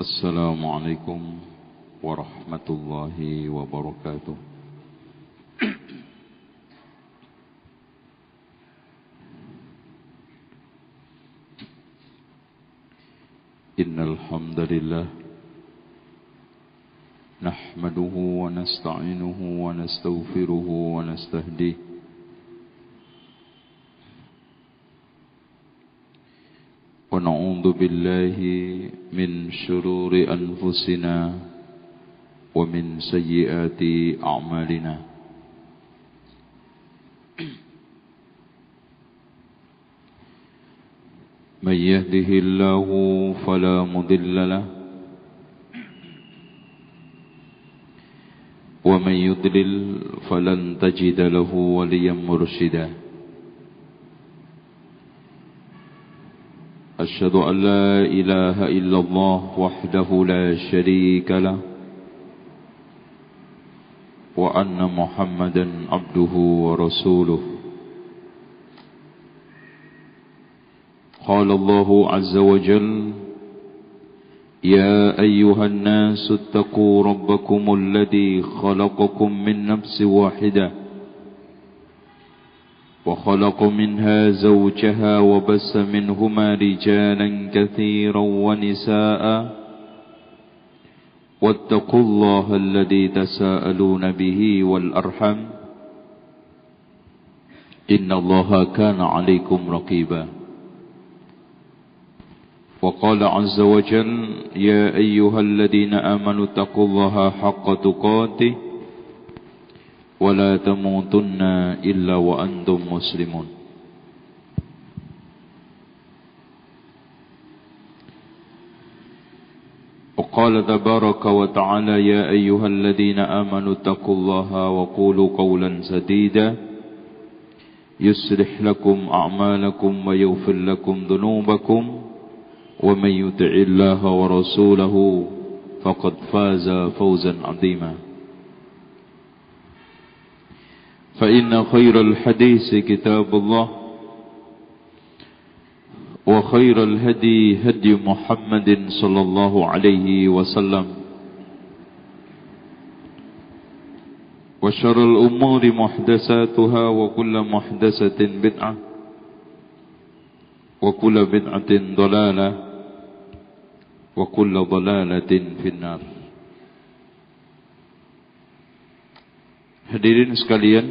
السلام عليكم ورحمة الله وبركاته إن الحمد لله نحمده ونستعينه ونستغفره ونستهديه ونعوذ بالله من شرور أنفسنا ومن سيئات أعمالنا. من يهده الله فلا مضل له ومن يضلل فلن تجد له وليا مرشدا. أشهد أن لا إله إلا الله وحده لا شريك له وأن محمدا عبده ورسوله. قال الله عز وجل يا أيها الناس اتقوا ربكم الذي خلقكم من نفس واحدة وخلق منها زوجها وبس منهما رجالا كثيرا ونساء. واتقوا الله الذي تساءلون به والأرحم. إن الله كان عليكم رقيبا. وقال عز وجل يا أيها الذين آمنوا اتقوا الله حق تقاته. ولا تموتن إلا وأنتم مسلمون. وقال تبارك وتعالى يا أيها الذين آمنوا اتقوا الله وقولوا قولا سديدا يصلح لكم أعمالكم ويغفر لكم ذنوبكم ومن يطع الله ورسوله فقد فاز فوزا عظيما. فإن خير الحديث كتاب الله وخير الهدي هدي محمد صلى الله عليه وسلم وشر الأمور محدثاتها وكل محدثة بدعة وكل بدعة ضلالة وكل ضلالة في النار. Hadirin sekalian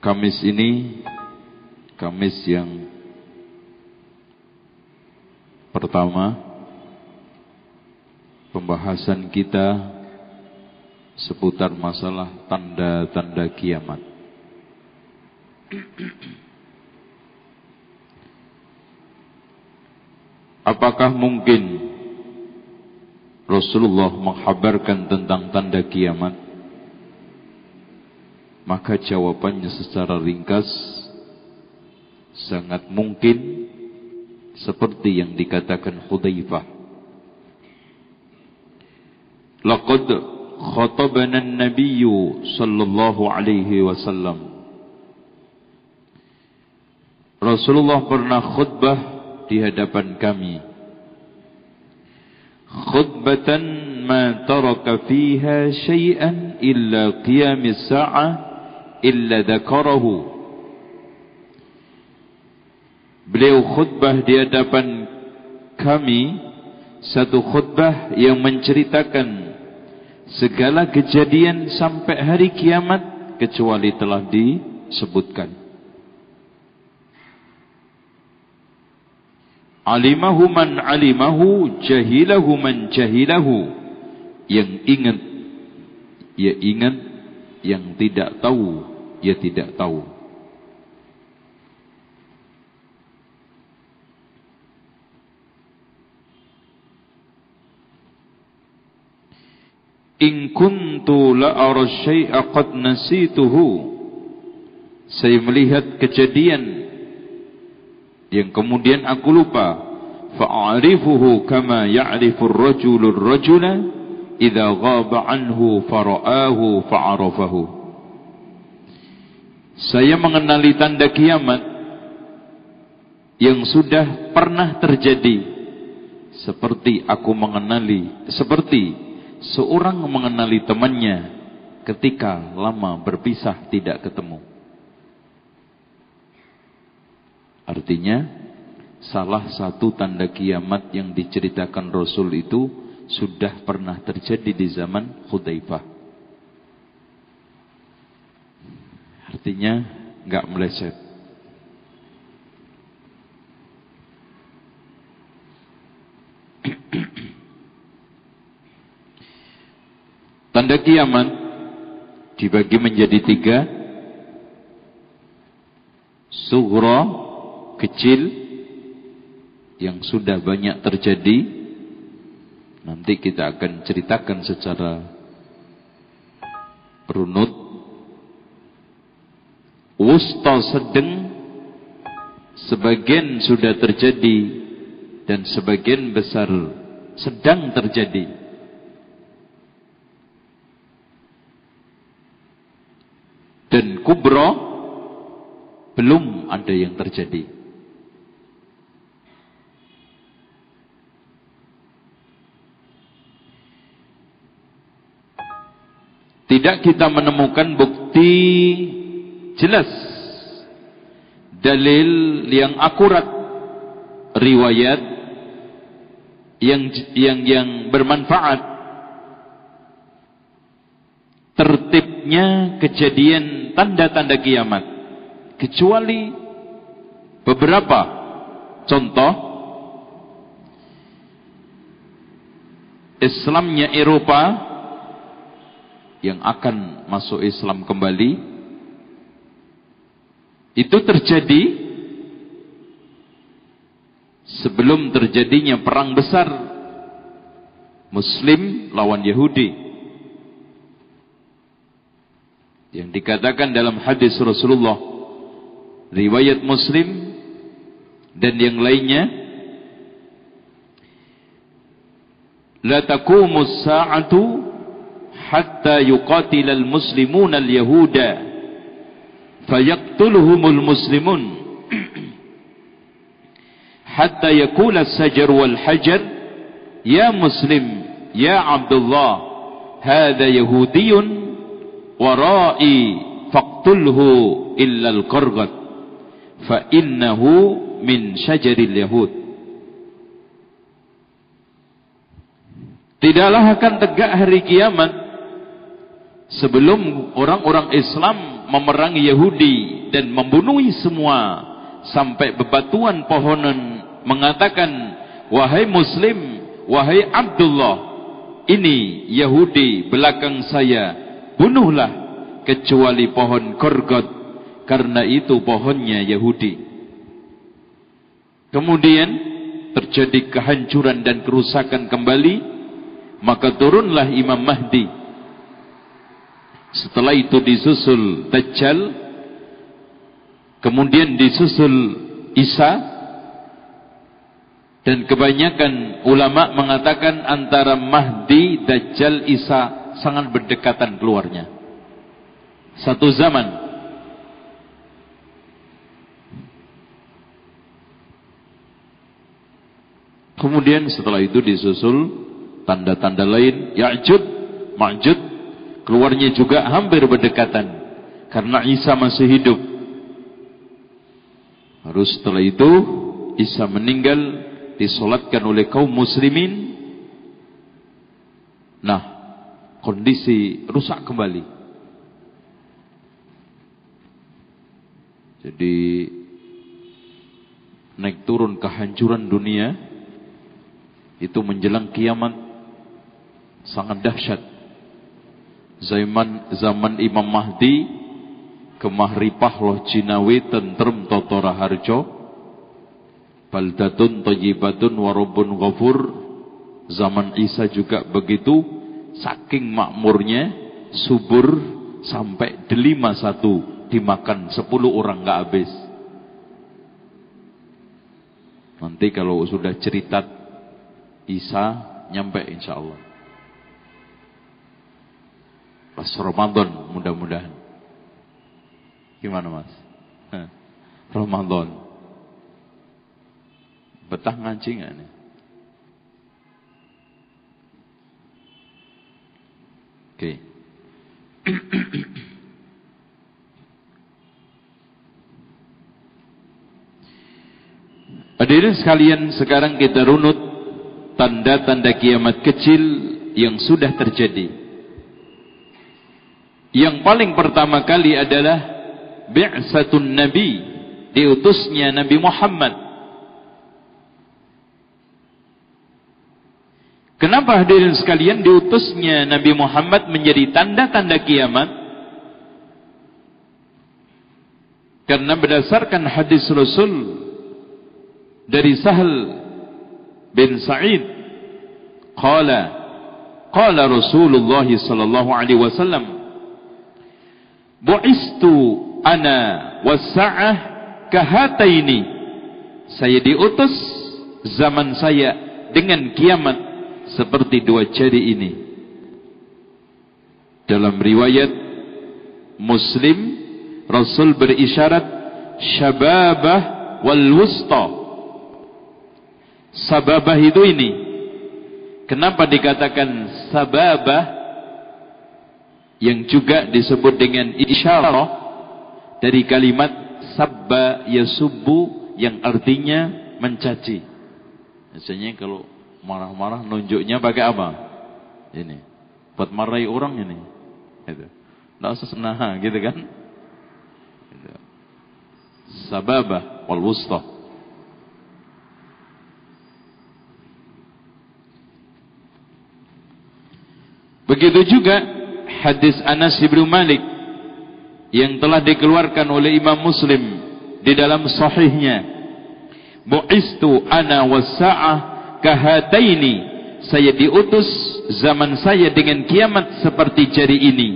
Kamis ini Kamis yang Pertama Pembahasan kita Seputar masalah Tanda-tanda kiamat. Apakah mungkin Rasulullah menghabarkan tentang tanda kiamat maka jawabannya secara ringkas sangat mungkin seperti yang dikatakan Hudzaifah. Laqad khatabana an-nabiy sallallahu alaihi wasallam. Rasulullah pernah khutbah di hadapan kami khutbatan ma taraka fiha syai'an illa qiyamis sa'ah illa dzakarahu Beliau khutbah di hadapan kami satu khutbah yang menceritakan segala kejadian sampai hari kiamat kecuali telah disebutkan Alimahu man alimahu, jahilahu man jahilahu. Yang ingat, ia ingat. Yang tidak tahu, ia tidak tahu. In kuntu la'ara syai'a qad nasituhu. Saya melihat kejadian yang kemudian aku lupa fa'arifuhu kama ya'rifu ar-rajulu ar-rajula idza ghaba anhu fara'ahu fa'arafahu. Saya mengenali tanda kiamat yang sudah pernah terjadi. Seperti aku mengenali seperti seorang mengenali temannya ketika lama berpisah tidak ketemu artinya salah satu tanda kiamat yang diceritakan Rasul itu sudah pernah terjadi di zaman Hudaifah artinya nggak meleset Tanda kiamat dibagi menjadi tiga. Sugro, kecil, yang sudah banyak terjadi. Nanti kita akan ceritakan secara runut. Wusta sedang, sebagian sudah terjadi, dan sebagian besar sedang terjadi. dan kubro belum ada yang terjadi. Tidak kita menemukan bukti jelas dalil yang akurat riwayat yang yang yang bermanfaat. Tertibnya kejadian tanda-tanda kiamat kecuali beberapa contoh. Islamnya Eropa yang akan masuk Islam kembali itu terjadi sebelum terjadinya perang besar Muslim lawan Yahudi. Yang dikatakan dalam hadis Rasulullah riwayat Muslim dan yang lainnya la taqumu as-sa'atu حتى يقاتل المسلمون اليهود. فيقتلهم المسلمون. حتى يقول السجر والحجر يا مسلم يا عبد الله هذا يهودي ورائي فاقتله إلا القرغط فإنه من شجر اليهود. Tidaklah akan tegak hari kiamat sebelum orang-orang Islam memerangi Yahudi dan membunuhi semua sampai bebatuan pohonan mengatakan wahai muslim wahai Abdullah ini Yahudi belakang saya bunuhlah kecuali pohon korgot karena itu pohonnya Yahudi. Kemudian terjadi kehancuran dan kerusakan kembali maka turunlah Imam Mahdi setelah itu disusul Dajjal kemudian disusul Isa dan kebanyakan ulama mengatakan antara Mahdi, Dajjal, Isa sangat berdekatan keluarnya. Satu zaman Kemudian setelah itu disusul tanda-tanda lain Ya'jud, Ma'jud keluarnya juga hampir berdekatan karena Isa masih hidup. Harus setelah itu Isa meninggal disolatkan oleh kaum muslimin. Nah, kondisi rusak kembali. Jadi naik turun kehancuran dunia itu menjelang kiamat sangat dahsyat. Zaman zaman Imam Mahdi kemahripah loh Cinawi tentrem totora harjo baldatun tayyibatun warubun ghafur zaman Isa juga begitu saking makmurnya subur sampai delima satu dimakan sepuluh orang nggak habis. Nanti kalau sudah cerita Isa nyampe insya Allah. Pas Ramadan mudah-mudahan. Gimana mas? Ramadan. Betah ngaji nggak nih? Oke. Okay. Hadirin sekalian, sekarang kita runut tanda-tanda kiamat kecil yang sudah terjadi. Yang paling pertama kali adalah bi'satun nabi, diutusnya Nabi Muhammad. Kenapa hadirin sekalian diutusnya Nabi Muhammad menjadi tanda-tanda kiamat? Karena berdasarkan hadis Rasul dari Sahal bin Sa'id qala qala Rasulullah sallallahu alaihi wasallam bu'istu ana was-sa'ah kahataini. Saya diutus zaman saya dengan kiamat seperti dua jari ini. Dalam riwayat Muslim Rasul berisyarat syababah wal wusta. Sababah itu ini. Kenapa dikatakan sababah yang juga disebut dengan isyarah dari kalimat sabba yasubbu yang artinya mencaci. Biasanya kalau marah-marah nunjuknya pakai apa? Ini. Buat marahi orang ini. Itu. Nggak usah nah, gitu kan? Itu. Sababah wal wusta. Begitu juga hadis Anas bin Malik yang telah dikeluarkan oleh Imam Muslim di dalam sahihnya. Bu'istu ana wasa'ah kahataini. Saya diutus zaman saya dengan kiamat seperti jari ini.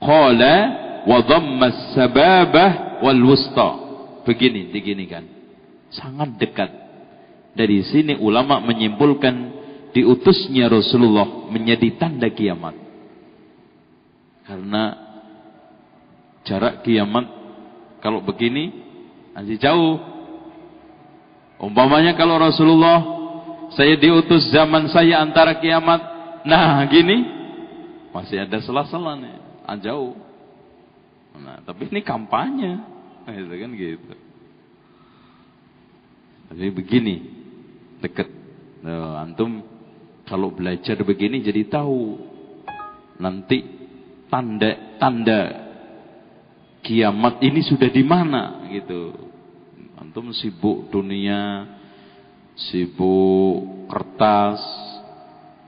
Qala wa dhamma sababah wal wusta. Begini, diginikan. Sangat dekat. Dari sini ulama menyimpulkan diutusnya Rasulullah menjadi tanda kiamat. Karena jarak kiamat kalau begini masih jauh. Umpamanya kalau Rasulullah saya diutus zaman saya antara kiamat, nah gini masih ada sela-sela nih, ah, jauh. Nah, tapi ini kampanye, gitu kan gitu. Tapi begini, dekat. Nah, antum kalau belajar begini jadi tahu nanti tanda-tanda kiamat ini sudah di mana gitu. Antum sibuk dunia, sibuk kertas,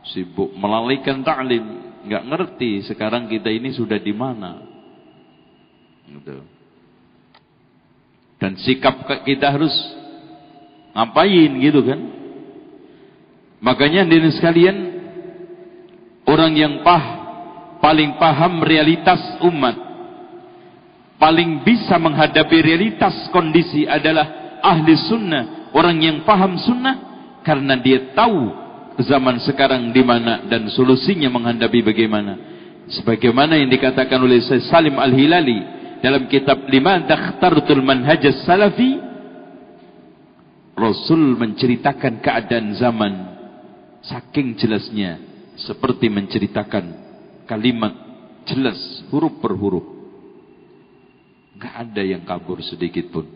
sibuk melalaikan taklim, nggak ngerti sekarang kita ini sudah di mana. Gitu. Dan sikap kita harus ngapain gitu kan? Makanya hadirin sekalian, orang yang pah, paling paham realitas umat, paling bisa menghadapi realitas kondisi adalah ahli sunnah, orang yang paham sunnah, karena dia tahu zaman sekarang di mana dan solusinya menghadapi bagaimana. Sebagaimana yang dikatakan oleh Syekh Salim Al-Hilali dalam kitab Lima Dakhtartul Manhaj Salafi, Rasul menceritakan keadaan zaman Saking jelasnya seperti menceritakan kalimat jelas huruf per huruf. Gak ada yang kabur sedikit pun.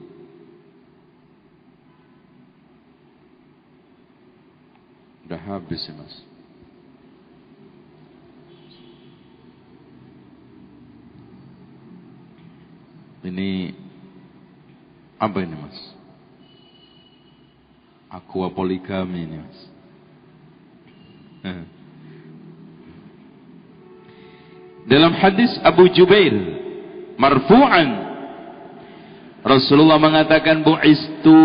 Udah habis ya mas. Ini apa ini mas? Aqua poligami ini mas. Dalam hadis Abu Jubair marfu'an Rasulullah mengatakan bu'istu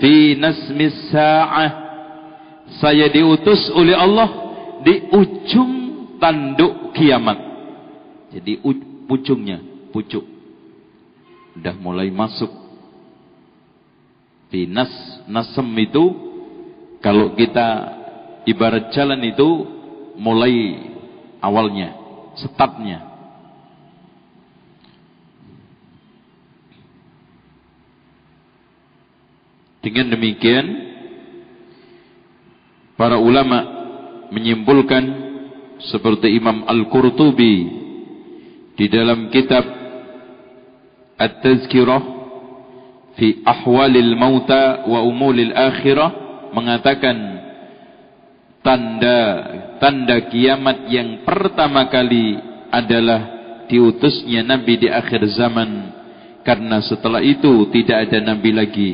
fi nasmis sa'ah saya diutus oleh Allah di ujung tanduk kiamat. Jadi ujungnya, pucuk. Sudah mulai masuk. Di nas, nasem itu kalau kita ibarat jalan itu mulai awalnya, startnya. Dengan demikian para ulama menyimpulkan seperti Imam Al-Qurtubi di dalam kitab At-Tazkirah fi Ahwalil Mauta wa Umulil Akhirah mengatakan tanda tanda kiamat yang pertama kali adalah diutusnya Nabi di akhir zaman. Karena setelah itu tidak ada Nabi lagi.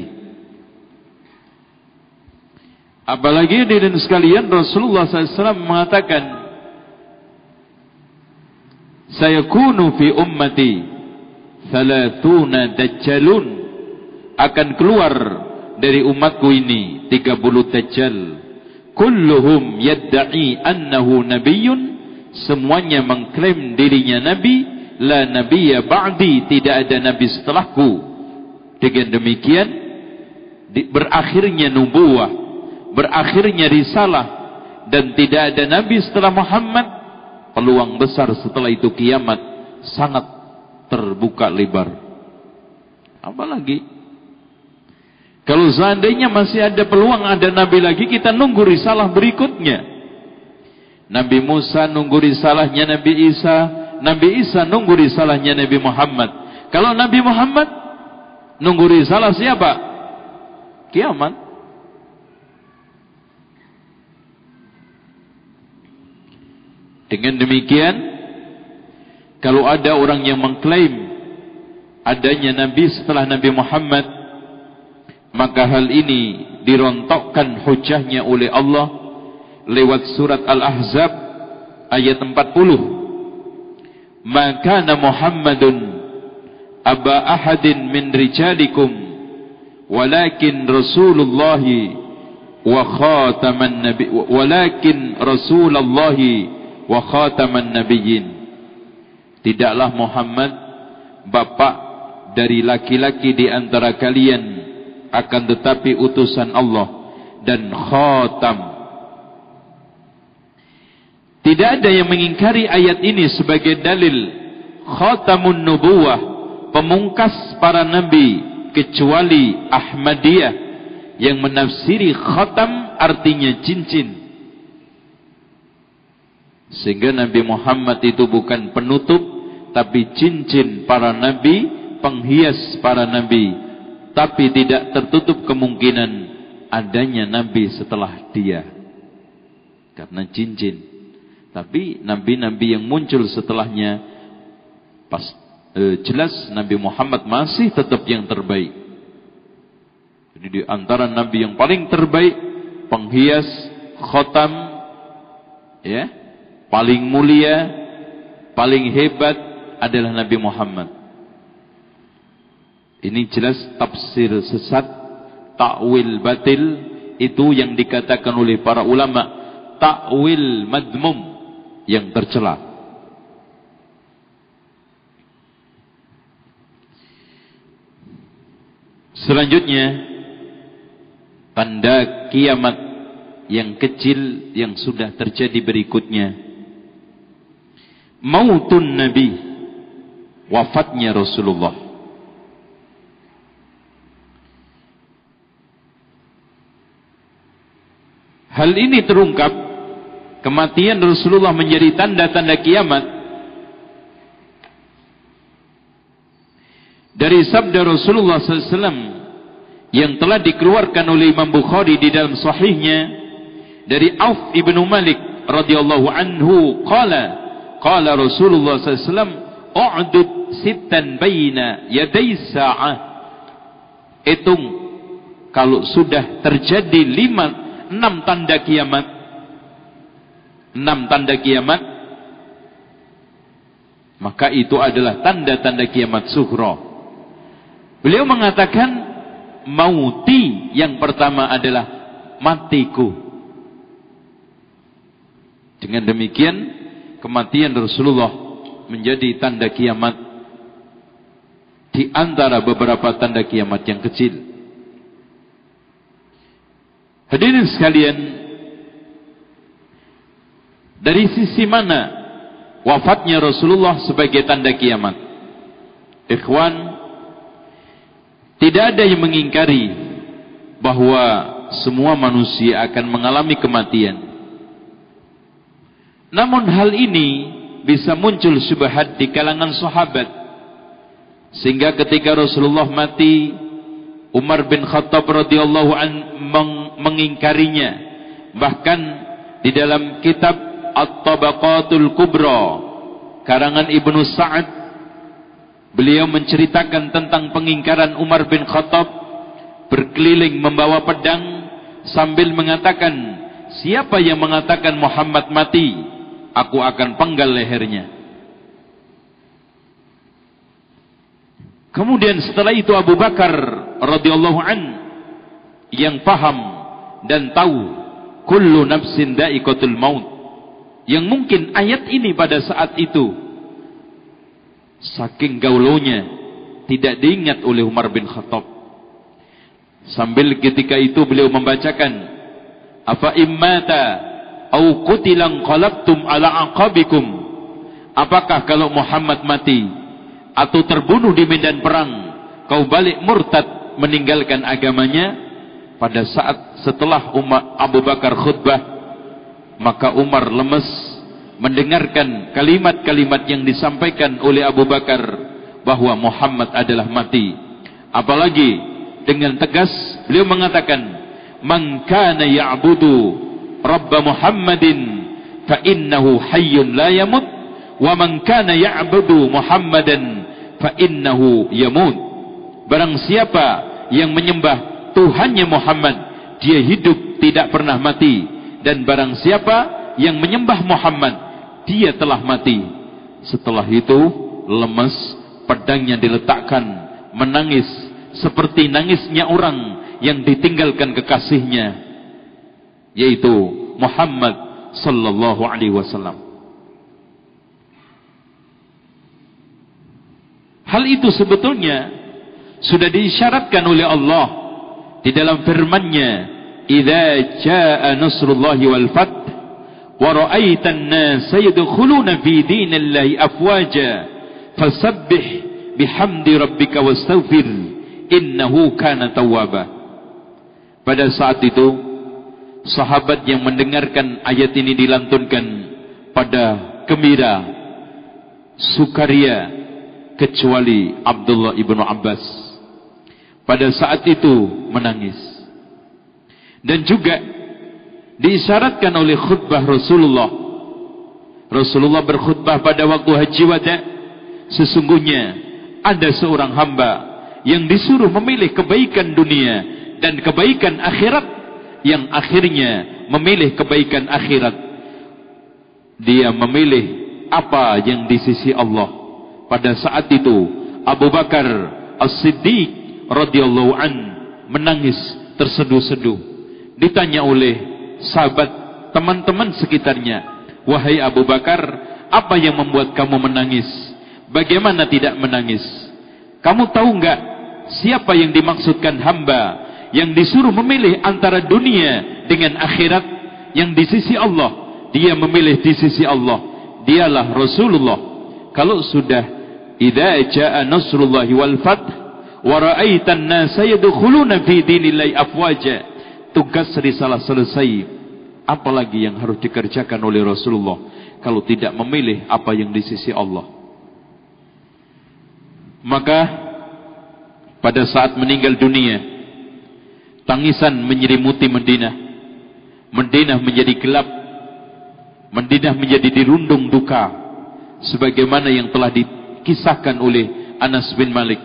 Apalagi dan sekalian Rasulullah SAW mengatakan Saya kunu fi ummati Thalathuna dajjalun. Akan keluar dari umatku ini 30 dajjal Kulluhum yadda'i annahu nabiyun Semuanya mengklaim dirinya nabi La nabiya ba'di Tidak ada nabi setelahku. Dengan demikian Berakhirnya nubuah berakhirnya risalah dan tidak ada nabi setelah Muhammad peluang besar setelah itu kiamat sangat terbuka lebar. Apalagi kalau seandainya masih ada peluang ada nabi lagi kita nunggu risalah berikutnya. Nabi Musa nunggu risalahnya Nabi Isa. Nabi Isa nunggu risalahnya Nabi Muhammad. Kalau Nabi Muhammad nunggu risalah siapa? Kiamat. Dengan demikian, kalau ada orang yang mengklaim adanya Nabi setelah Nabi Muhammad, maka hal ini dirontokkan hujahnya oleh Allah lewat surat Al-Ahzab ayat 40. Maka Muhammadun aba ahadin min rijalikum walakin Rasulullah wa khataman nabi walakin Rasulullah wa khataman nabiyyin tidaklah Muhammad bapak dari laki-laki di antara kalian akan tetapi utusan Allah dan khatam tidak ada yang mengingkari ayat ini sebagai dalil khatamun nubuwah pemungkas para nabi kecuali Ahmadiyah yang menafsiri khatam artinya cincin sehingga Nabi Muhammad itu bukan penutup tapi cincin para nabi, penghias para nabi. Tapi tidak tertutup kemungkinan adanya nabi setelah dia. Karena cincin. Tapi nabi-nabi yang muncul setelahnya pas eh, jelas Nabi Muhammad masih tetap yang terbaik. Jadi di antara nabi yang paling terbaik, penghias, khotam, ya, paling mulia, paling hebat adalah Nabi Muhammad. Ini jelas tafsir sesat, takwil batil itu yang dikatakan oleh para ulama takwil madmum yang tercela. Selanjutnya tanda kiamat yang kecil yang sudah terjadi berikutnya mautun Nabi wafatnya Rasulullah hal ini terungkap kematian Rasulullah menjadi tanda-tanda kiamat dari sabda Rasulullah SAW yang telah dikeluarkan oleh Imam Bukhari di dalam sahihnya dari Auf ibnu Malik radhiyallahu anhu qala Qala Rasulullah SAW, U'dud sittan baina yaday sa'ah. Hitung, kalau sudah terjadi lima, enam tanda kiamat, enam tanda kiamat, maka itu adalah tanda-tanda kiamat suhra. Beliau mengatakan, mauti yang pertama adalah matiku. Dengan demikian, kematian Rasulullah menjadi tanda kiamat di antara beberapa tanda kiamat yang kecil. Hadirin sekalian, dari sisi mana wafatnya Rasulullah sebagai tanda kiamat? Ikhwan, tidak ada yang mengingkari bahwa semua manusia akan mengalami kematian. Namun hal ini bisa muncul syubhat di kalangan sahabat. Sehingga ketika Rasulullah mati, Umar bin Khattab radhiyallahu an meng mengingkarinya. Bahkan di dalam kitab At-Tabaqatul Kubra karangan Ibnu Sa'ad beliau menceritakan tentang pengingkaran Umar bin Khattab berkeliling membawa pedang sambil mengatakan siapa yang mengatakan Muhammad mati aku akan penggal lehernya kemudian setelah itu Abu Bakar radhiyallahu an yang paham dan tahu kullu nafsin da'iqatul maut yang mungkin ayat ini pada saat itu Saking gaulonya tidak diingat oleh Umar bin Khattab. Sambil ketika itu beliau membacakan Afa immata au qutilan qalabtum ala aqabikum Apakah kalau Muhammad mati atau terbunuh di medan perang kau balik murtad meninggalkan agamanya pada saat setelah Umar Abu Bakar khutbah maka Umar lemes mendengarkan kalimat-kalimat yang disampaikan oleh Abu Bakar bahwa Muhammad adalah mati. Apalagi dengan tegas beliau mengatakan, "Man kana ya'budu Rabb Muhammadin fa innahu hayyun la yamut wa man kana ya'budu Muhammadan fa innahu yamut." Barang siapa yang menyembah Tuhannya Muhammad, dia hidup tidak pernah mati dan barang siapa yang menyembah Muhammad dia telah mati. Setelah itu lemas, pedangnya diletakkan, menangis seperti nangisnya orang yang ditinggalkan kekasihnya, yaitu Muhammad sallallahu alaihi wasallam. Hal itu sebetulnya sudah diisyaratkan oleh Allah di dalam firman-Nya, "Idza jaa nasrullahi wal fath wa ra'aitan nasa yadkhuluna fi dinillahi afwaja fasabbih bihamdi rabbika wastaghfir innahu kana tawwaba." Pada saat itu sahabat yang mendengarkan ayat ini dilantunkan pada gembira, sukaria, kecuali Abdullah ibnu Abbas pada saat itu menangis dan juga diisyaratkan oleh khutbah Rasulullah. Rasulullah berkhutbah pada waktu haji wada. Sesungguhnya ada seorang hamba yang disuruh memilih kebaikan dunia dan kebaikan akhirat yang akhirnya memilih kebaikan akhirat. Dia memilih apa yang di sisi Allah. Pada saat itu Abu Bakar As-Siddiq radhiyallahu an menangis terseduh-seduh. Ditanya oleh sahabat, teman-teman sekitarnya. Wahai Abu Bakar, apa yang membuat kamu menangis? Bagaimana tidak menangis? Kamu tahu enggak siapa yang dimaksudkan hamba yang disuruh memilih antara dunia dengan akhirat yang di sisi Allah? Dia memilih di sisi Allah. Dialah Rasulullah. Kalau sudah idza jaa nasrullahi wal fath wa ra'aitan nasa yadkhuluna fi dinillahi afwaja tugas risalah selesai. Apalagi yang harus dikerjakan oleh Rasulullah kalau tidak memilih apa yang di sisi Allah. Maka pada saat meninggal dunia tangisan menyelimuti Madinah Madinah menjadi gelap. Madinah menjadi dirundung duka sebagaimana yang telah dikisahkan oleh Anas bin Malik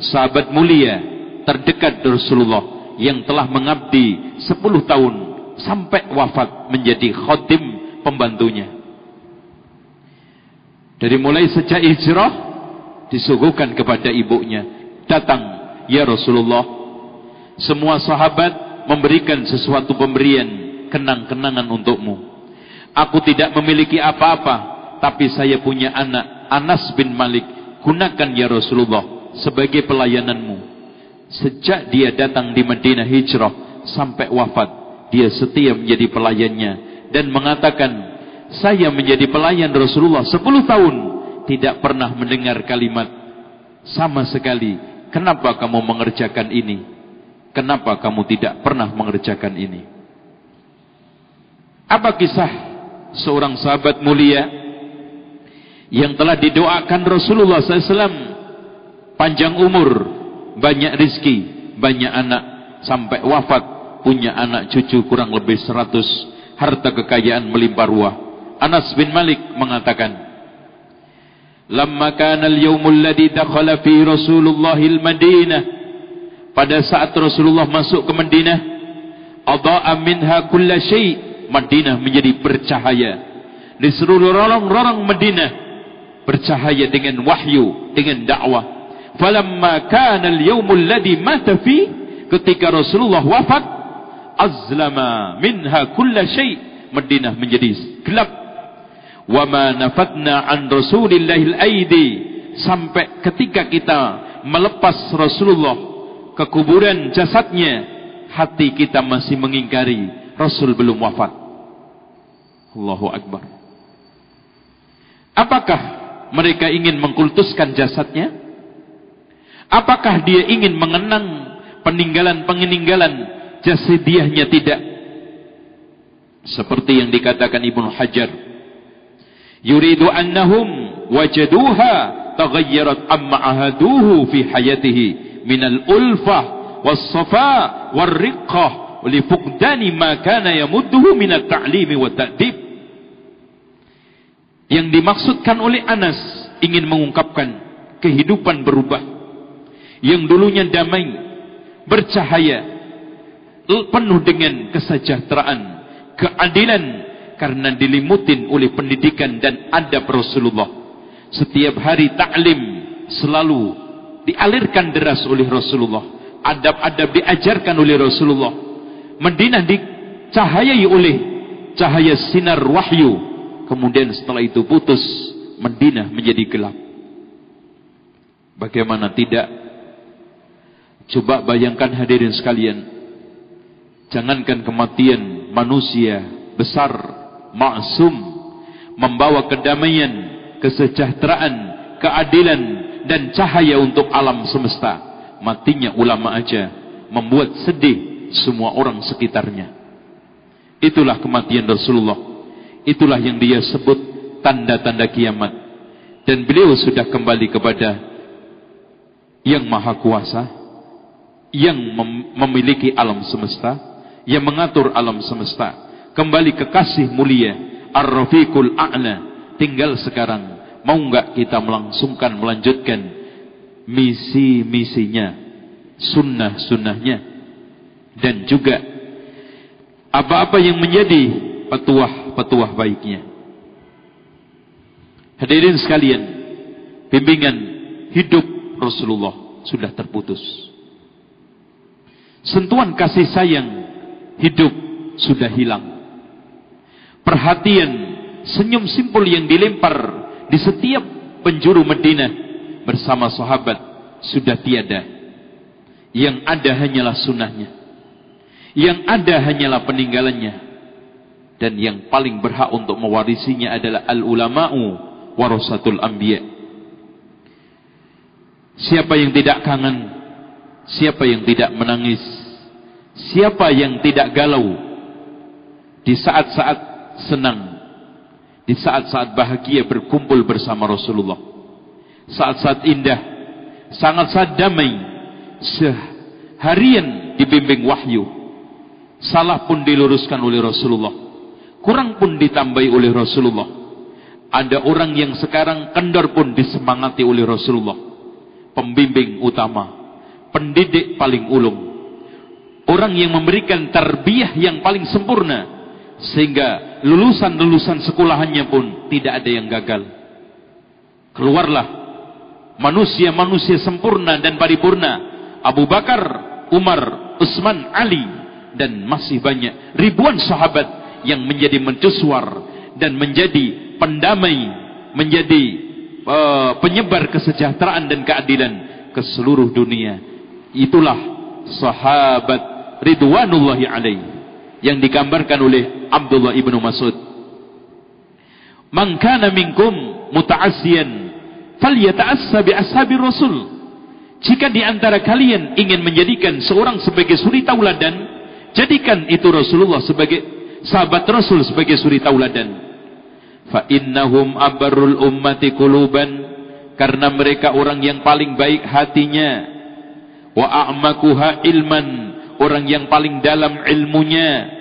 sahabat mulia terdekat Rasulullah yang telah mengabdi 10 tahun sampai wafat menjadi khotim pembantunya. Dari mulai sejak hijrah disuguhkan kepada ibunya, datang ya Rasulullah. Semua sahabat memberikan sesuatu pemberian kenang-kenangan untukmu. Aku tidak memiliki apa-apa, tapi saya punya anak Anas bin Malik. Gunakan ya Rasulullah sebagai pelayananmu. Sejak dia datang di Madinah hijrah sampai wafat dia setia menjadi pelayannya dan mengatakan saya menjadi pelayan Rasulullah 10 tahun tidak pernah mendengar kalimat sama sekali kenapa kamu mengerjakan ini Kenapa kamu tidak pernah mengerjakan ini? Apa kisah seorang sahabat mulia yang telah didoakan Rasulullah SAW panjang umur, banyak rizki, banyak anak, sampai wafat punya anak cucu kurang lebih seratus, harta kekayaan melimpah ruah. Anas bin Malik mengatakan, Lama kana al-yawmul ladhi dakhala fi Rasulullahil Madinah pada saat Rasulullah masuk ke Madinah adha'a minha kulla syai' Madinah menjadi bercahaya. Di seluruh lorong-lorong Madinah bercahaya dengan wahyu dengan dakwah. Falamma kana al-yawmul ladhi mata fi ketika Rasulullah wafat azlama minha kulla syai' Madinah menjadi gelap. Wa ma nafatna an rasulillahil aidi sampai ketika kita melepas Rasulullah ke kuburan jasadnya hati kita masih mengingkari Rasul belum wafat. Allahu Akbar. Apakah mereka ingin mengkultuskan jasadnya? Apakah dia ingin mengenang peninggalan-peninggalan jasadiahnya tidak? Seperti yang dikatakan Ibnu Hajar yuridu annahum wajaduha taghayyarat amma ahaduhu fi hayatihi minal ulfah was-safa war-riqqah li fuqdani ma kana yamudduhu minat ta'limi wa ta'dib yang dimaksudkan oleh Anas ingin mengungkapkan kehidupan berubah yang dulunya damai bercahaya penuh dengan kesejahteraan keadilan karena dilimutin oleh pendidikan dan adab Rasulullah. Setiap hari taklim selalu dialirkan deras oleh Rasulullah. Adab-adab diajarkan oleh Rasulullah. Madinah dicahayai oleh cahaya sinar wahyu. Kemudian setelah itu putus, Madinah menjadi gelap. Bagaimana tidak? Coba bayangkan hadirin sekalian. Jangankan kematian manusia besar maksum membawa kedamaian, kesejahteraan, keadilan dan cahaya untuk alam semesta. Matinya ulama aja membuat sedih semua orang sekitarnya. Itulah kematian Rasulullah. Itulah yang dia sebut tanda-tanda kiamat. Dan beliau sudah kembali kepada yang maha kuasa, yang mem memiliki alam semesta, yang mengatur alam semesta. Kembali ke kasih mulia Ar-Rafiqul A'la. Tinggal sekarang mau enggak kita melangsungkan melanjutkan misi-misinya sunnah-sunnahnya? Dan juga apa-apa yang menjadi petuah-petuah baiknya hadirin sekalian bimbingan hidup Rasulullah sudah terputus sentuhan kasih sayang hidup sudah hilang perhatian, senyum simpul yang dilempar di setiap penjuru Madinah bersama sahabat sudah tiada. Yang ada hanyalah sunnahnya. Yang ada hanyalah peninggalannya. Dan yang paling berhak untuk mewarisinya adalah al-ulama'u warasatul anbiya. Siapa yang tidak kangen, siapa yang tidak menangis, siapa yang tidak galau di saat-saat senang di saat-saat bahagia berkumpul bersama Rasulullah saat-saat indah sangat-sangat damai seharian dibimbing wahyu salah pun diluruskan oleh Rasulullah kurang pun ditambahi oleh Rasulullah ada orang yang sekarang kendor pun disemangati oleh Rasulullah pembimbing utama pendidik paling ulung orang yang memberikan tarbiyah yang paling sempurna sehingga lulusan-lulusan sekolahannya pun tidak ada yang gagal. Keluarlah manusia-manusia sempurna dan paripurna. Abu Bakar, Umar, Utsman, Ali dan masih banyak ribuan sahabat yang menjadi mencusuar dan menjadi pendamai, menjadi uh, penyebar kesejahteraan dan keadilan ke seluruh dunia. Itulah sahabat ridwanullahi alaihi yang digambarkan oleh Abdullah ibnu Mas'ud. Man kana minkum muta'assiyan falyata'assa bi ashabi Rasul. Jika di antara kalian ingin menjadikan seorang sebagai suri tauladan, jadikan itu Rasulullah sebagai sahabat Rasul sebagai suri tauladan. Fa innahum abarrul ummati quluban karena mereka orang yang paling baik hatinya. Wa a'makuha ilman orang yang paling dalam ilmunya.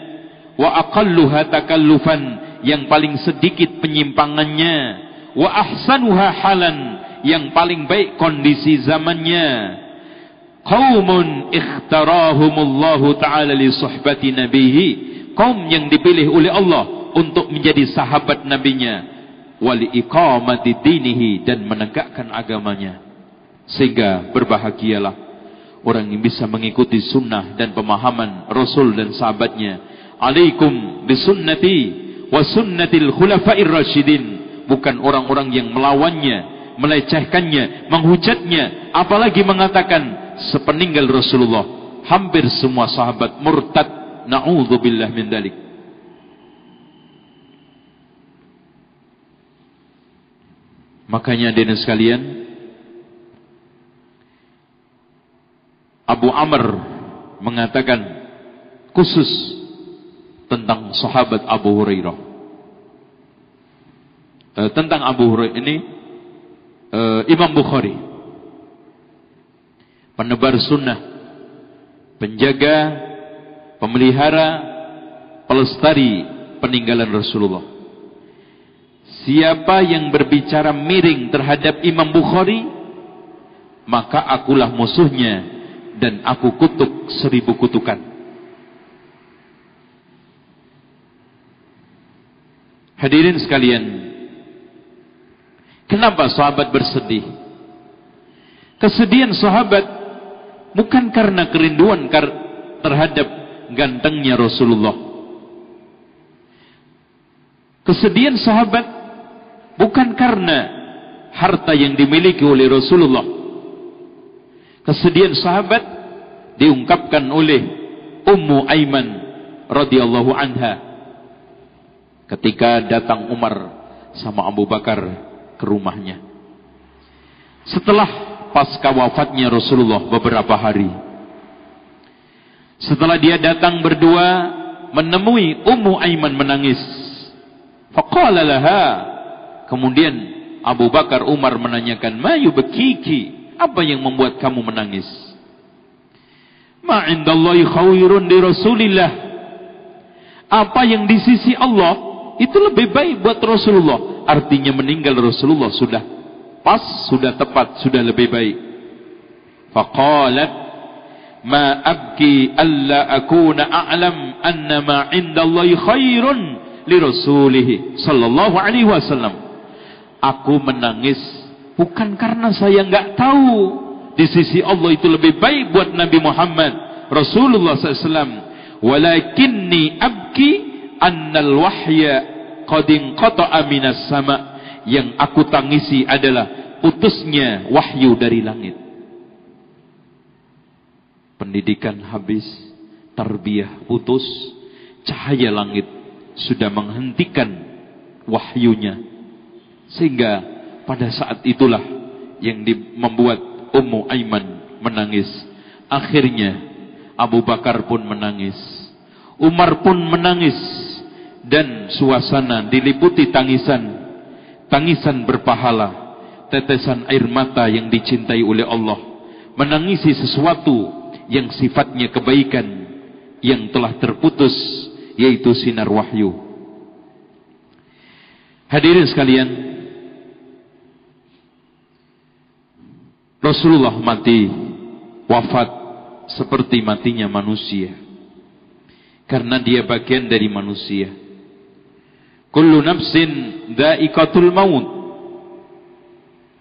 Wa aqalluha takallufan yang paling sedikit penyimpangannya. Wa ahsanuha halan yang paling baik kondisi zamannya. Qaumun ikhtarahumullahu taala li suhbati nabihi kaum yang dipilih oleh Allah untuk menjadi sahabat nabinya wali iqamati dinihi dan menegakkan agamanya. Sehingga berbahagialah orang yang bisa mengikuti sunnah dan pemahaman Rasul dan sahabatnya. Alaikum bisunnati wa sunnatil khulafair rasyidin. Bukan orang-orang yang melawannya melecehkannya, menghujatnya, apalagi mengatakan sepeninggal Rasulullah. Hampir semua sahabat murtad. Na'udzubillah min dalik. Makanya dina sekalian Abu Amr mengatakan khusus tentang sahabat Abu Hurairah. Eh, tentang Abu Hurairah ini uh, Imam Bukhari. Penebar sunnah, penjaga, pemelihara, pelestari peninggalan Rasulullah. Siapa yang berbicara miring terhadap Imam Bukhari, maka akulah musuhnya dan aku kutuk seribu kutukan. Hadirin sekalian, Kenapa sahabat bersedih? Kesedihan sahabat bukan karena kerinduan terhadap gantengnya Rasulullah. Kesedihan sahabat bukan karena harta yang dimiliki oleh Rasulullah. Kesedihan sahabat diungkapkan oleh Ummu Aiman radhiyallahu anha ketika datang Umar sama Abu Bakar ke rumahnya. Setelah pasca wafatnya Rasulullah beberapa hari. Setelah dia datang berdua menemui Ummu Aiman menangis. Faqala laha. Kemudian Abu Bakar Umar menanyakan, "Ma yubkiki? Apa yang membuat kamu menangis?" Ma indallahi khairun di Rasulillah. Apa yang di sisi Allah itu lebih baik buat Rasulullah artinya meninggal Rasulullah sudah pas, sudah tepat, sudah lebih baik. Faqalat ma abki alla akuna a'lam anna ma indallahi khairun li rasulih sallallahu alaihi wasallam. Aku menangis bukan karena saya enggak tahu di sisi Allah itu lebih baik buat Nabi Muhammad Rasulullah SAW. Walakinni abki annal wahya qadin qata'a minas sama yang aku tangisi adalah putusnya wahyu dari langit pendidikan habis tarbiyah putus cahaya langit sudah menghentikan wahyunya. Sehingga pada saat itulah yang membuat Ummu Aiman menangis. Akhirnya Abu Bakar pun menangis. Umar pun menangis. Dan suasana diliputi tangisan tangisan berpahala tetesan air mata yang dicintai oleh Allah. Menangisi sesuatu yang sifatnya kebaikan yang telah terputus yaitu sinar wahyu hadirin sekalian Rasulullah mati wafat seperti matinya manusia karena dia bagian dari manusia Kullu nafsin dha'iqatul maut.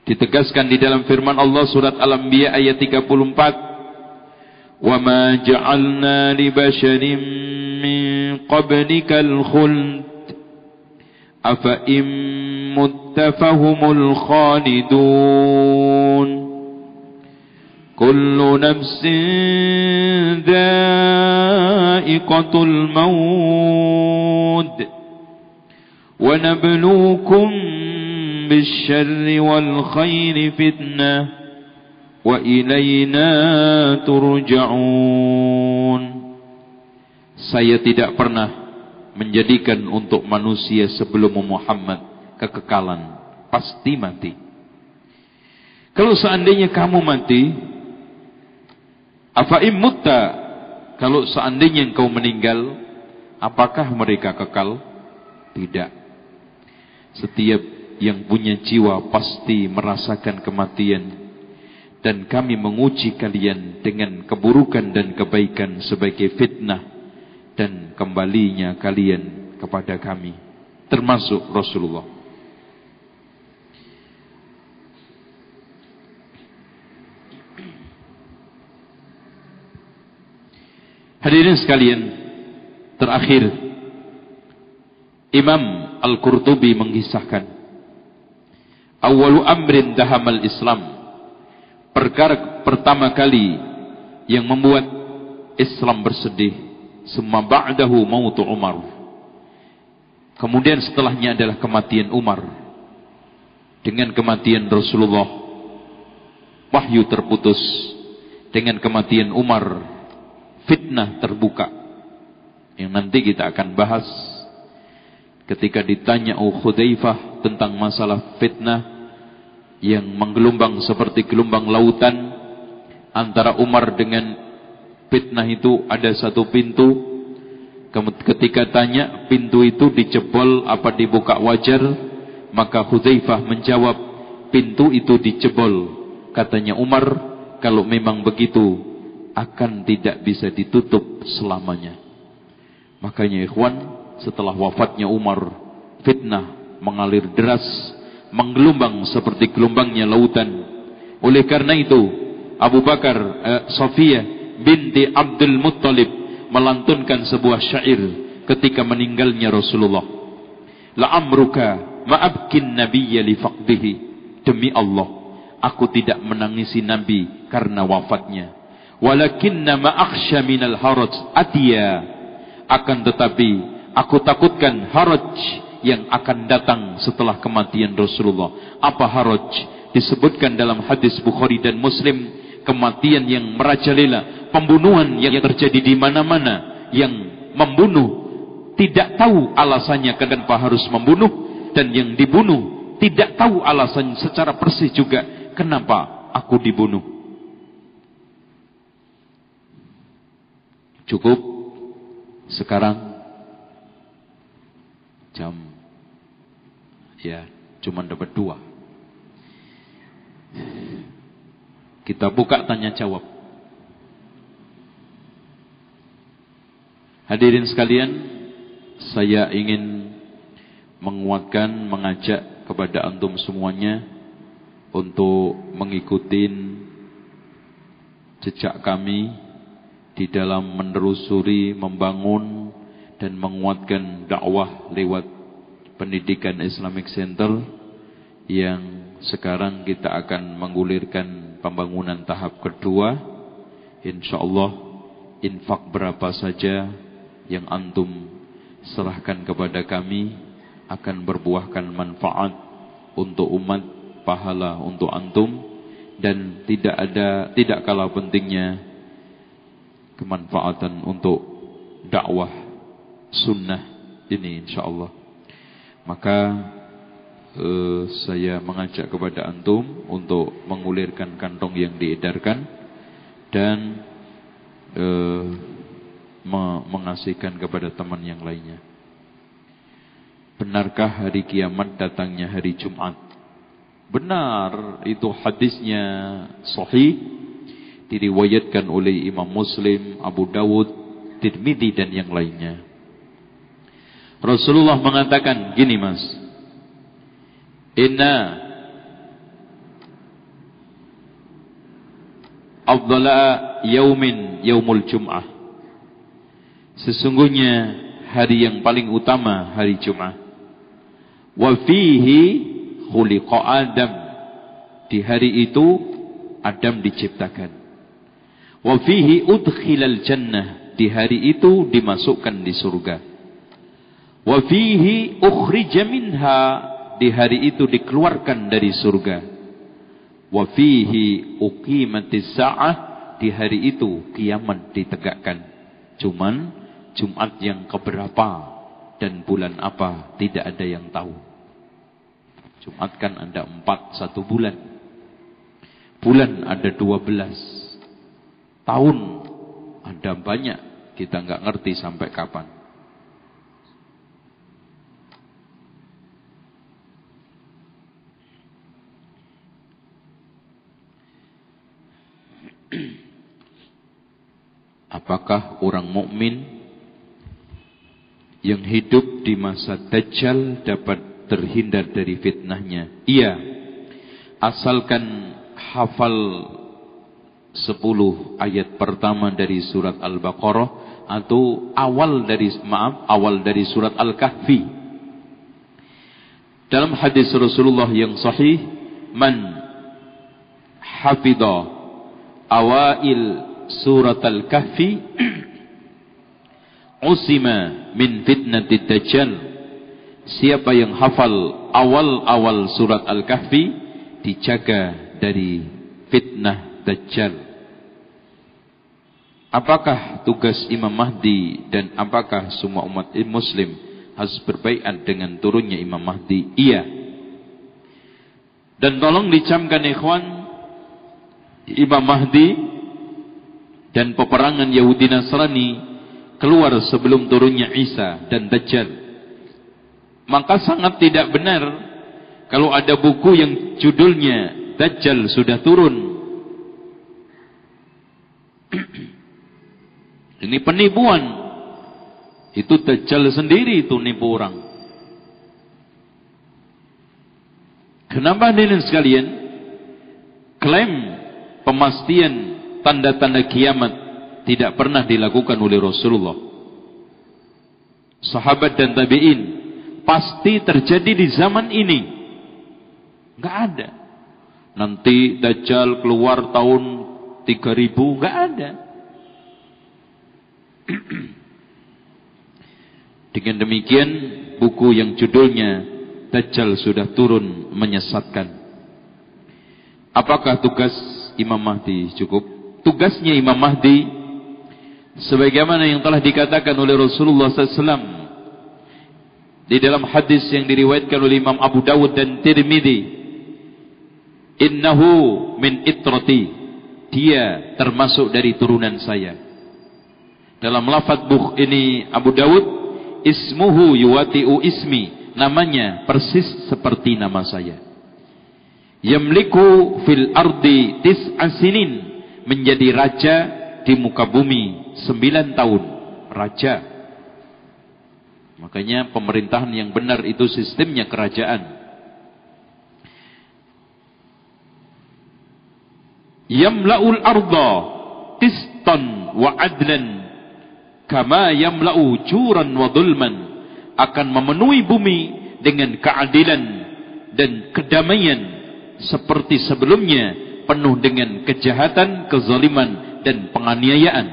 Ditegaskan di dalam firman Allah surat Al-Anbiya ayat 34. وما جعلنا لبشر من قبلك الخلد أفإن مت فهم الخالدون كل نفس ذائقة الموت ونبلوكم بالشر والخير فتنه وإلينا ترجعون Saya tidak pernah menjadikan untuk manusia sebelum Muhammad kekekalan. Pasti mati. Kalau seandainya kamu mati, apa mutta? Kalau seandainya engkau meninggal, apakah mereka kekal? Tidak. Setiap yang punya jiwa pasti merasakan kematian dan kami menguji kalian dengan keburukan dan kebaikan sebagai fitnah dan kembalinya kalian kepada kami termasuk Rasulullah. Hadirin sekalian terakhir Imam Al-Qurtubi mengisahkan awalu amrin dahamal Islam perkara pertama kali yang membuat Islam bersedih semua ba'dahu mautu Umar. Kemudian setelahnya adalah kematian Umar. Dengan kematian Rasulullah wahyu terputus. Dengan kematian Umar fitnah terbuka. Yang nanti kita akan bahas ketika ditanya Ukhudaifah tentang masalah fitnah yang menggelombang seperti gelombang lautan. Antara Umar dengan fitnah itu ada satu pintu. Ketika tanya pintu itu dijebol apa dibuka wajar? Maka Hudzaifah menjawab pintu itu dijebol. Katanya Umar kalau memang begitu akan tidak bisa ditutup selamanya. Makanya ikhwan setelah wafatnya Umar fitnah mengalir deras menggelombang seperti gelombangnya lautan. Oleh karena itu, Abu Bakar eh, Sofia binti Abdul Muttalib melantunkan sebuah syair ketika meninggalnya Rasulullah. La amruka ma'abkin nabiyya li faqdihi. Demi Allah, aku tidak menangisi Nabi karena wafatnya. Walakinna ma'akhsha minal haraj atiya. Akan tetapi, aku takutkan haraj yang akan datang setelah kematian Rasulullah. Apa haraj? Disebutkan dalam hadis Bukhari dan Muslim, kematian yang merajalela, pembunuhan yang terjadi di mana-mana, yang membunuh tidak tahu alasannya kenapa harus membunuh dan yang dibunuh tidak tahu alasan secara persis juga kenapa aku dibunuh. Cukup sekarang jam ya cuma dapat dua. Kita buka tanya jawab. Hadirin sekalian, saya ingin menguatkan, mengajak kepada antum semuanya untuk mengikuti jejak kami di dalam menerusuri, membangun dan menguatkan dakwah lewat pendidikan Islamic Center yang sekarang kita akan menggulirkan pembangunan tahap kedua. Insya Allah infak berapa saja yang antum serahkan kepada kami akan berbuahkan manfaat untuk umat, pahala untuk antum dan tidak ada tidak kalah pentingnya kemanfaatan untuk dakwah sunnah ini insya Allah. Maka eh, saya mengajak kepada antum untuk mengulirkan kantong yang diedarkan dan eh, mengasihkan kepada teman yang lainnya. Benarkah hari kiamat datangnya hari Jumat? Benar, itu hadisnya sahih diriwayatkan oleh Imam Muslim, Abu Dawud, Tirmidzi dan yang lainnya. Rasulullah mengatakan gini mas. Inna afdala yaumin yaumul jum'ah. Sesungguhnya hari yang paling utama hari Jumat. Wa fihi khuliqa Adam. Di hari itu Adam diciptakan. Wa fihi udkhilal jannah. Di hari itu dimasukkan di surga. Wa fihi ukhrija di hari itu dikeluarkan dari surga. Wa fihi uqimatis sa'ah di hari itu kiamat ditegakkan. Cuman Jumat yang keberapa dan bulan apa tidak ada yang tahu. Jumat kan ada empat satu bulan. Bulan ada dua belas. Tahun ada banyak. Kita nggak ngerti sampai kapan. Apakah orang mukmin yang hidup di masa Dajjal dapat terhindar dari fitnahnya? Iya. Asalkan hafal 10 ayat pertama dari surat Al-Baqarah atau awal dari maaf awal dari surat Al-Kahfi. Dalam hadis Rasulullah yang sahih, man hafidha awail surat Al-Kahfi usima min fitnatid dajjal siapa yang hafal awal-awal surat Al-Kahfi dijaga dari fitnah dajjal. Apakah tugas Imam Mahdi dan apakah semua umat muslim harus berbaikat dengan turunnya Imam Mahdi? Iya. Dan tolong dicamkan ikhwan Imam Mahdi dan peperangan Yahudi Nasrani keluar sebelum turunnya Isa dan Dajjal. Maka sangat tidak benar kalau ada buku yang judulnya Dajjal sudah turun. Ini penipuan. Itu Dajjal sendiri itu nipu orang. Kenapa hadirin sekalian? Klaim pemastian tanda-tanda kiamat tidak pernah dilakukan oleh Rasulullah. Sahabat dan tabi'in pasti terjadi di zaman ini. Enggak ada. Nanti Dajjal keluar tahun 3000, enggak ada. Dengan demikian, buku yang judulnya Dajjal sudah turun menyesatkan. Apakah tugas Imam Mahdi cukup? tugasnya Imam Mahdi sebagaimana yang telah dikatakan oleh Rasulullah SAW di dalam hadis yang diriwayatkan oleh Imam Abu Dawud dan Tirmidzi innahu min itrati. Dia termasuk dari turunan saya. Dalam lafaz buh ini Abu Dawud ismuhu yuwati'u ismi. Namanya persis seperti nama saya yamliku fil ardi tis'asinin menjadi raja di muka bumi sembilan tahun. Raja. Makanya pemerintahan yang benar itu sistemnya kerajaan. Yamla'ul arda qistan wa adlan kama yamla'u juran wa dhulman akan memenuhi bumi dengan keadilan dan kedamaian seperti sebelumnya penuh dengan kejahatan, kezaliman dan penganiayaan.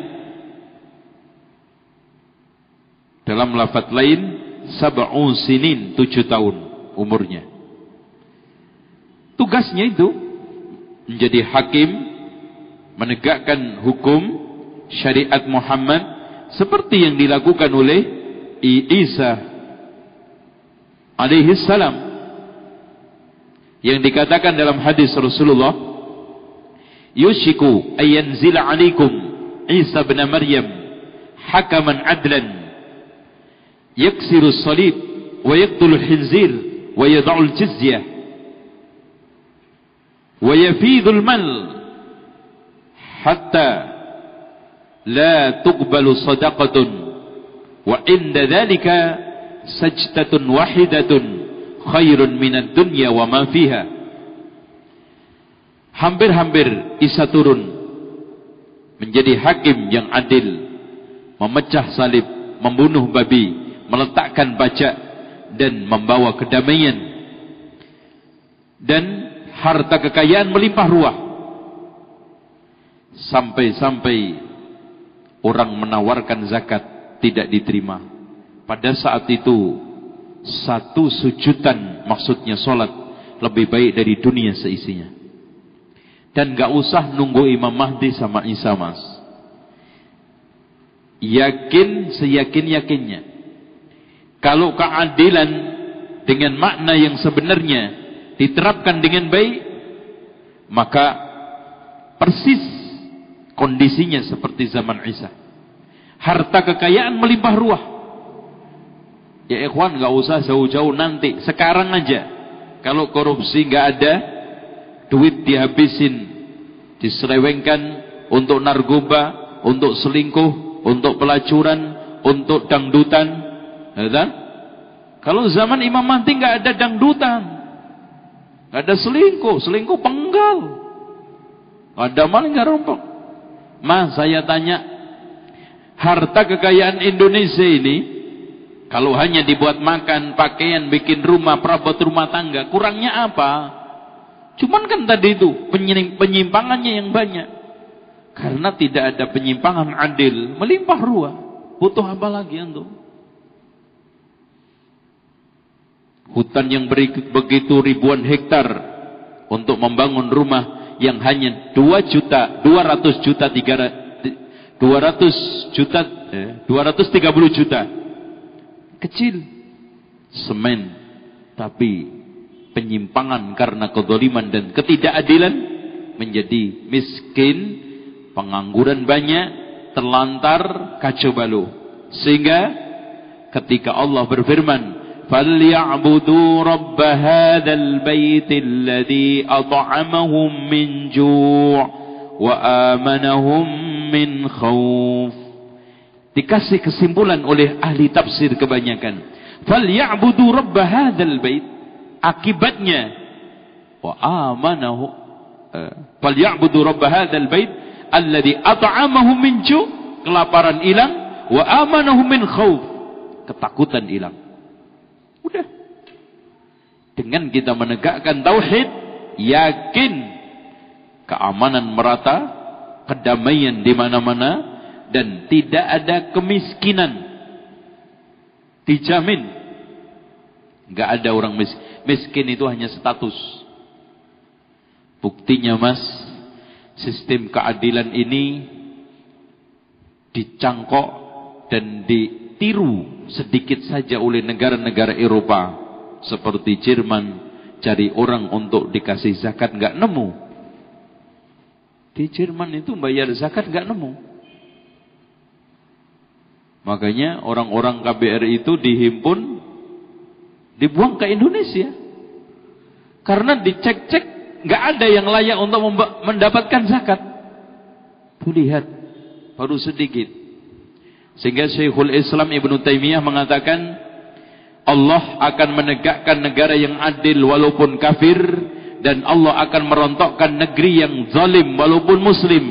Dalam lafaz lain, sab'un sinin, tujuh tahun umurnya. Tugasnya itu menjadi hakim, menegakkan hukum syariat Muhammad seperti yang dilakukan oleh Isa alaihi salam yang dikatakan dalam hadis Rasulullah yushiku ayanzila alaikum Isa bin Maryam hakaman adlan yaksiru salib wa yaqtulu al-khinzir wa yad'u al-jizyah wa yafidhu al-mal hatta la tuqbalu sadaqatun wa inda dhalika sajdatun wahidatun khairun minad dunya wa ma fiha. Hampir-hampir Isa turun menjadi hakim yang adil, memecah salib, membunuh babi, meletakkan bajak dan membawa kedamaian. Dan harta kekayaan melimpah ruah. Sampai-sampai orang menawarkan zakat tidak diterima. Pada saat itu satu sujudan maksudnya solat lebih baik dari dunia seisinya Dan gak usah nunggu Imam Mahdi sama Isa mas. Yakin seyakin-yakinnya. Kalau keadilan dengan makna yang sebenarnya diterapkan dengan baik, maka persis kondisinya seperti zaman Isa. Harta kekayaan melimpah ruah. Ya ikhwan gak usah jauh-jauh nanti, sekarang aja. Kalau korupsi gak ada, duit dihabisin, diselewengkan untuk narkoba, untuk selingkuh, untuk pelacuran, untuk dangdutan. Ya Kalau zaman Imam Mahdi nggak ada dangdutan, nggak ada selingkuh, selingkuh penggal, nggak ada maling nggak rompok. Mas saya tanya, harta kekayaan Indonesia ini kalau hanya dibuat makan, pakaian, bikin rumah, perabot rumah tangga, kurangnya apa? Cuman kan tadi itu penyimpangannya yang banyak. Karena tidak ada penyimpangan adil, melimpah ruah. Butuh apa lagi antum? Hutan yang begitu ribuan hektar untuk membangun rumah yang hanya 2 juta, 200 juta, 300 juta, eh, 230 juta Kecil. Semen. Tapi penyimpangan karena kedoliman dan ketidakadilan menjadi miskin, pengangguran banyak, terlantar, kacau balau. Sehingga ketika Allah berfirman, فَلْيَعْبُدُوا رَبَّ هَذَا الْبَيْتِ الَّذِي أَطْعَمَهُمْ مِنْ جُوعٍ وَآمَنَهُمْ مِنْ خَوْفٍ Dikasih kesimpulan oleh ahli tafsir kebanyakan. Fal ya'budu rabb hadzal bait. Akibatnya wa amanahu eh, fal ya'budu rabb hadzal bait alladhi at'amahu min ju' kelaparan hilang wa amanahu min khauf ketakutan hilang. Udah. Dengan kita menegakkan tauhid, yakin keamanan merata, kedamaian di mana-mana, dan tidak ada kemiskinan dijamin enggak ada orang miskin Miskin itu hanya status. Buktinya mas, sistem keadilan ini dicangkok dan ditiru sedikit saja oleh negara-negara Eropa. Seperti Jerman, cari orang untuk dikasih zakat nggak nemu. Di Jerman itu bayar zakat nggak nemu. Makanya orang-orang KBRI itu dihimpun Dibuang ke Indonesia. Karena dicek-cek nggak ada yang layak untuk mendapatkan zakat. Tuh lihat, baru sedikit. Sehingga Syekhul Islam Ibn Taimiyah mengatakan Allah akan menegakkan negara yang adil walaupun kafir dan Allah akan merontokkan negeri yang zalim walaupun muslim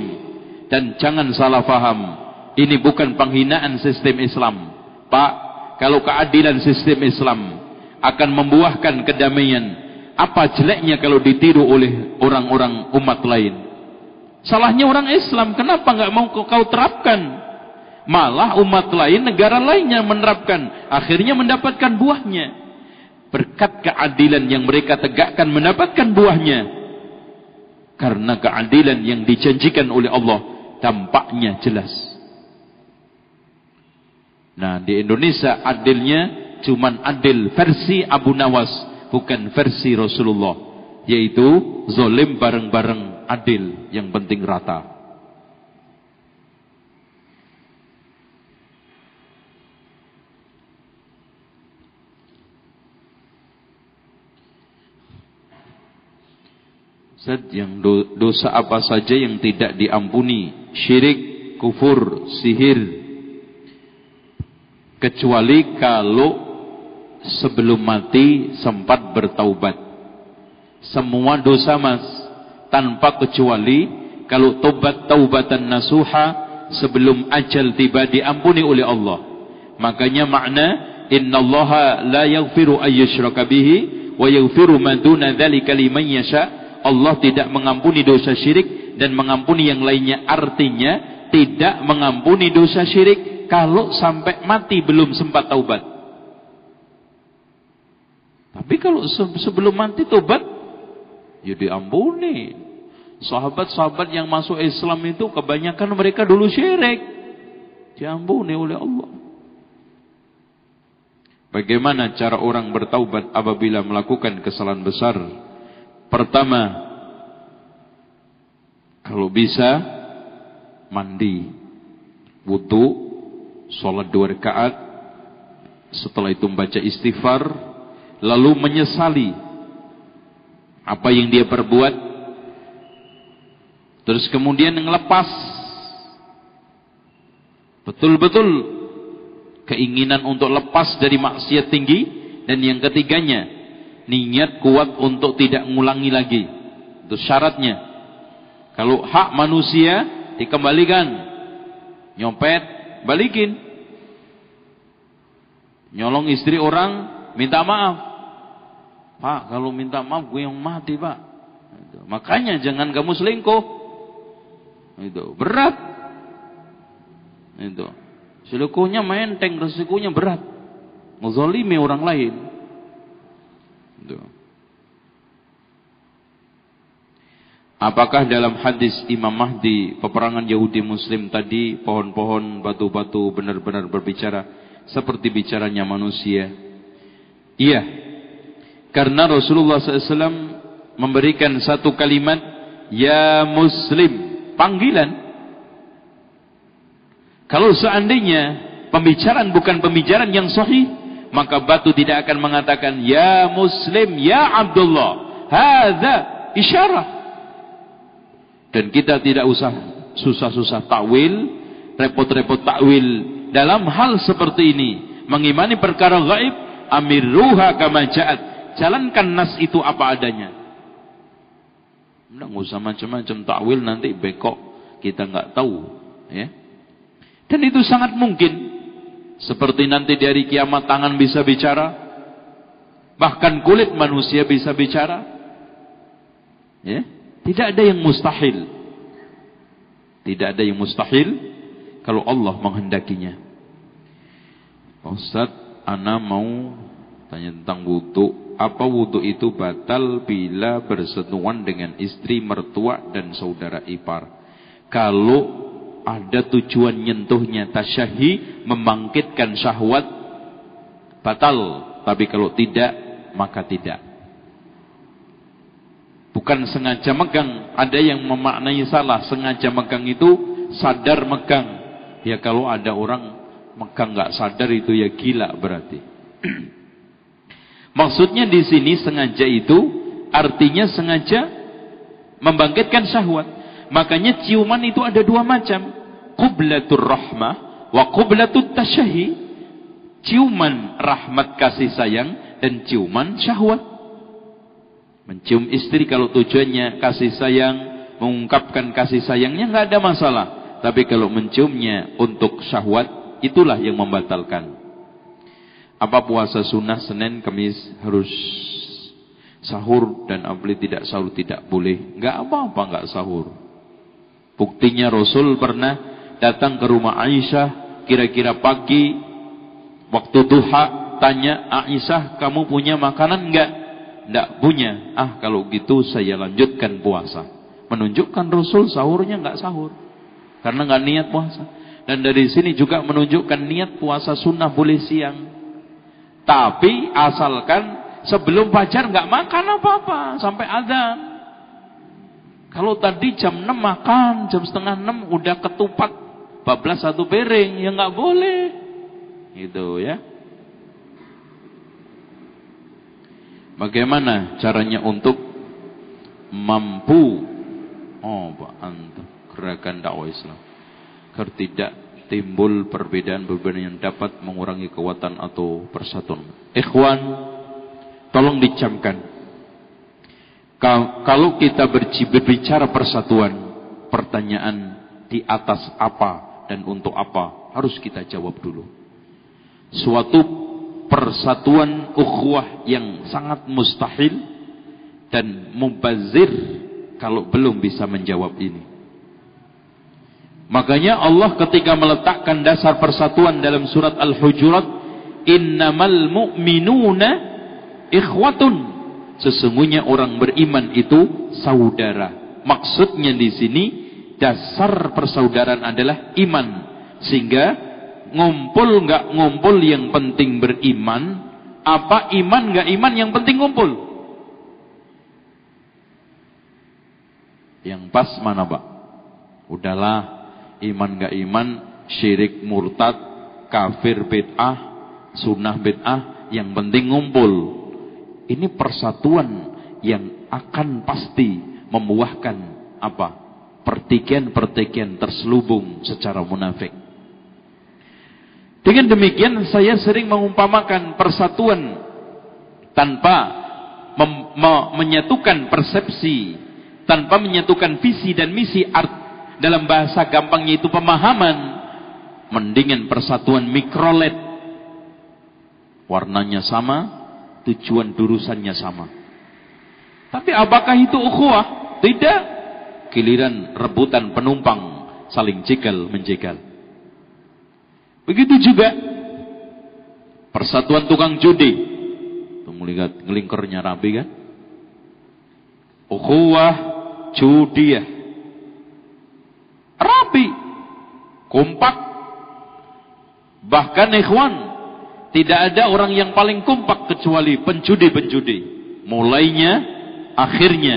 dan jangan salah faham ini bukan penghinaan sistem Islam Pak kalau keadilan sistem Islam akan membuahkan kedamaian. Apa jeleknya kalau ditiru oleh orang-orang umat lain? Salahnya orang Islam, kenapa nggak mau kau terapkan? Malah umat lain, negara lainnya menerapkan, akhirnya mendapatkan buahnya. Berkat keadilan yang mereka tegakkan mendapatkan buahnya. Karena keadilan yang dijanjikan oleh Allah dampaknya jelas. Nah, di Indonesia adilnya cuman adil versi Abu Nawas bukan versi Rasulullah yaitu zolim bareng-bareng adil yang penting rata. Zat yang dosa apa saja yang tidak diampuni? Syirik, kufur, sihir Kecuali kalau sebelum mati sempat bertaubat. Semua dosa mas tanpa kecuali kalau tobat taubatan nasuha sebelum ajal tiba diampuni oleh Allah. Makanya makna innallaha la yaghfiru ayyushraka bihi wa yaghfiru ma duna dzalika liman yasha. Allah tidak mengampuni dosa syirik dan mengampuni yang lainnya artinya tidak mengampuni dosa syirik kalau sampai mati belum sempat taubat. Tapi kalau sebelum mati tobat, ya diampuni. Sahabat-sahabat yang masuk Islam itu kebanyakan mereka dulu syirik. Diampuni oleh Allah. Bagaimana cara orang bertaubat apabila melakukan kesalahan besar? Pertama, kalau bisa mandi, wudhu, sholat dua rakaat, setelah itu membaca istighfar, lalu menyesali apa yang dia perbuat, terus kemudian ngelepas. Betul-betul keinginan untuk lepas dari maksiat tinggi, dan yang ketiganya niat kuat untuk tidak mengulangi lagi. Itu syaratnya. Kalau hak manusia dikembalikan, nyopet, balikin. Nyolong istri orang, minta maaf. Pak, kalau minta maaf gue yang mati, Pak. Itu. Makanya jangan kamu selingkuh. Itu berat. Itu. Selingkuhnya menteng, resikonya berat. Muzalimi orang lain. Itu. Apakah dalam hadis Imam Mahdi peperangan Yahudi Muslim tadi pohon-pohon batu-batu benar-benar berbicara seperti bicaranya manusia. Iya. Karena Rasulullah SAW memberikan satu kalimat ya muslim panggilan. Kalau seandainya pembicaraan bukan pembicaraan yang sahih, maka batu tidak akan mengatakan ya muslim ya Abdullah. Hadza isyarah. Dan kita tidak usah susah-susah takwil, repot-repot takwil dalam hal seperti ini. Mengimani perkara gaib amiruha kama ja'at. Jalankan nas itu apa adanya. Enggak usah macam-macam takwil nanti bekok kita nggak tahu ya. Dan itu sangat mungkin. Seperti nanti dari kiamat tangan bisa bicara bahkan kulit manusia bisa bicara ya tidak ada yang mustahil tidak ada yang mustahil kalau Allah menghendakinya. Ustaz, ana mau tanya tentang wudhu. Apa wudhu itu batal bila bersentuhan dengan istri, mertua, dan saudara ipar? Kalau ada tujuan nyentuhnya tasyahi, membangkitkan syahwat, batal. Tapi kalau tidak, maka tidak. Bukan sengaja megang. Ada yang memaknai salah. Sengaja megang itu sadar megang. Ya kalau ada orang megang nggak sadar itu ya gila berarti. Maksudnya di sini sengaja itu artinya sengaja membangkitkan syahwat. Makanya ciuman itu ada dua macam. Qublatur rahmah wa qublatur tasyahi. Ciuman rahmat kasih sayang dan ciuman syahwat. Mencium istri kalau tujuannya kasih sayang, mengungkapkan kasih sayangnya nggak ada masalah. Tapi kalau menciumnya untuk syahwat, itulah yang membatalkan. Apa puasa sunnah Senin, Kamis harus sahur dan apabila tidak sahur tidak boleh. Enggak apa-apa enggak sahur. Buktinya Rasul pernah datang ke rumah Aisyah kira-kira pagi waktu duha tanya Aisyah kamu punya makanan enggak? Enggak punya. Ah kalau gitu saya lanjutkan puasa. Menunjukkan Rasul sahurnya enggak sahur. Karena nggak niat puasa. Dan dari sini juga menunjukkan niat puasa sunnah boleh siang. Tapi asalkan sebelum fajar nggak makan apa-apa sampai adzan. Kalau tadi jam 6 makan, jam setengah 6 udah ketupat bablas satu piring, ya nggak boleh. Gitu ya. Bagaimana caranya untuk mampu oh Pak Antum gerakan dakwah Islam agar tidak timbul perbedaan-perbedaan yang dapat mengurangi kekuatan atau persatuan. Ikhwan, tolong dicamkan. Kalau kita berbicara persatuan, pertanyaan di atas apa dan untuk apa harus kita jawab dulu. Suatu persatuan ukhuwah yang sangat mustahil dan mubazir kalau belum bisa menjawab ini. Makanya Allah ketika meletakkan dasar persatuan dalam surat Al-Hujurat, innamal mu'minuna ikhwatun. Sesungguhnya orang beriman itu saudara. maksudnya di sini dasar persaudaraan adalah iman. Sehingga ngumpul nggak ngumpul yang penting beriman, apa iman nggak iman yang penting ngumpul. Yang pas mana pak? Udahlah iman nggak iman, syirik murtad, kafir bid'ah, sunnah bid'ah, yang penting ngumpul. Ini persatuan yang akan pasti membuahkan apa? pertikaian-pertikaian terselubung secara munafik. Dengan demikian saya sering mengumpamakan persatuan tanpa menyatukan persepsi, tanpa menyatukan visi dan misi art dalam bahasa gampangnya itu pemahaman, mendingan persatuan mikrolet. Warnanya sama, tujuan durusannya sama. Tapi apakah itu ukhuwah? Tidak giliran rebutan penumpang saling jegal menjegal. Begitu juga persatuan tukang judi. Tunggu lihat ngelingkernya rapi kan? Ukhuwah judiyah. Rapi. Kompak. Bahkan ikhwan. Tidak ada orang yang paling kompak kecuali penjudi-penjudi. Mulainya, akhirnya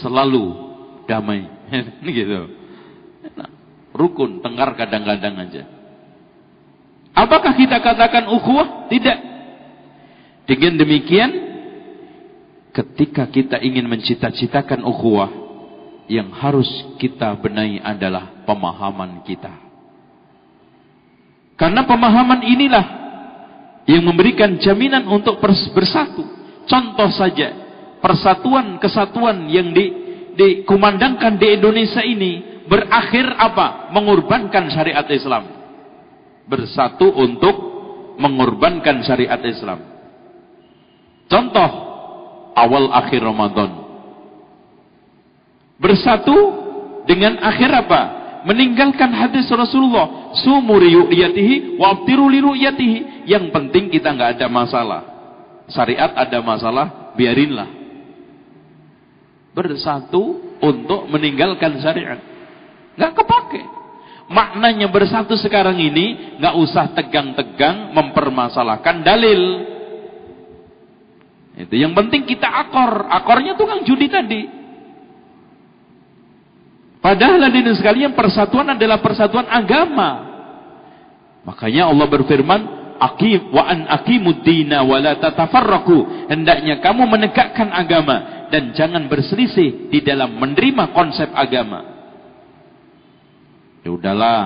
selalu damai. gitu. Rukun, tengkar kadang-kadang aja. Apakah kita katakan ukhuwah? Tidak. Dengan demikian, ketika kita ingin mencita-citakan ukhuwah, yang harus kita benahi adalah pemahaman kita. Karena pemahaman inilah yang memberikan jaminan untuk bersatu. Contoh saja, persatuan kesatuan yang di dikumandangkan di Indonesia ini berakhir apa? Mengorbankan syariat Islam. Bersatu untuk mengorbankan syariat Islam. Contoh awal akhir Ramadan. Bersatu dengan akhir apa? Meninggalkan hadis Rasulullah. Sumuri ru'yatihi wa abtiru li ru'yatihi. Yang penting kita nggak ada masalah. Syariat ada masalah, biarinlah bersatu untuk meninggalkan syariat. Nggak kepake. Maknanya bersatu sekarang ini nggak usah tegang-tegang mempermasalahkan dalil. Itu yang penting kita akor. Akornya tukang judi tadi. Padahal hadirin sekalian persatuan adalah persatuan agama. Makanya Allah berfirman, "Aqim wa an aqimud dina wa la tatafarraqu." Hendaknya kamu menegakkan agama dan jangan berselisih di dalam menerima konsep agama. Ya udahlah.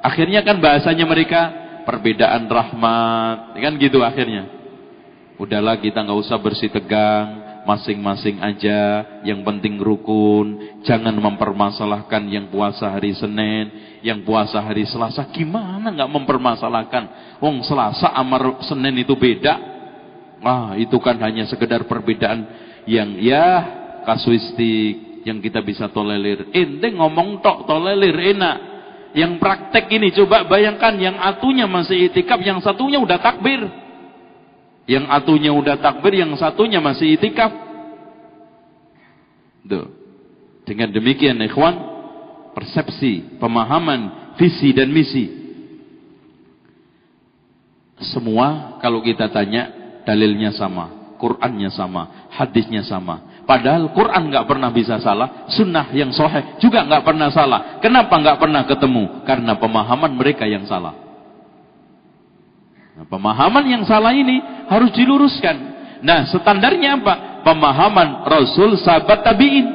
Akhirnya kan bahasanya mereka perbedaan rahmat, kan gitu akhirnya. Udahlah kita nggak usah bersih tegang, masing-masing aja, yang penting rukun, jangan mempermasalahkan yang puasa hari Senin, yang puasa hari Selasa, gimana nggak mempermasalahkan? Wong Selasa amar Senin itu beda. Wah, itu kan hanya sekedar perbedaan yang ya kasuistik yang kita bisa tolerir. Ente ngomong tok tolerir enak. Yang praktek ini coba bayangkan yang atunya masih itikaf, yang satunya udah takbir. Yang atunya udah takbir, yang satunya masih itikaf. Tuh. Dengan demikian ikhwan, persepsi, pemahaman, visi dan misi. Semua kalau kita tanya dalilnya sama, Qurannya sama, hadisnya sama. Padahal Quran nggak pernah bisa salah, sunnah yang soheh juga nggak pernah salah. Kenapa nggak pernah ketemu? Karena pemahaman mereka yang salah. Nah, pemahaman yang salah ini harus diluruskan. Nah, standarnya apa? Pemahaman Rasul, sahabat tabiin.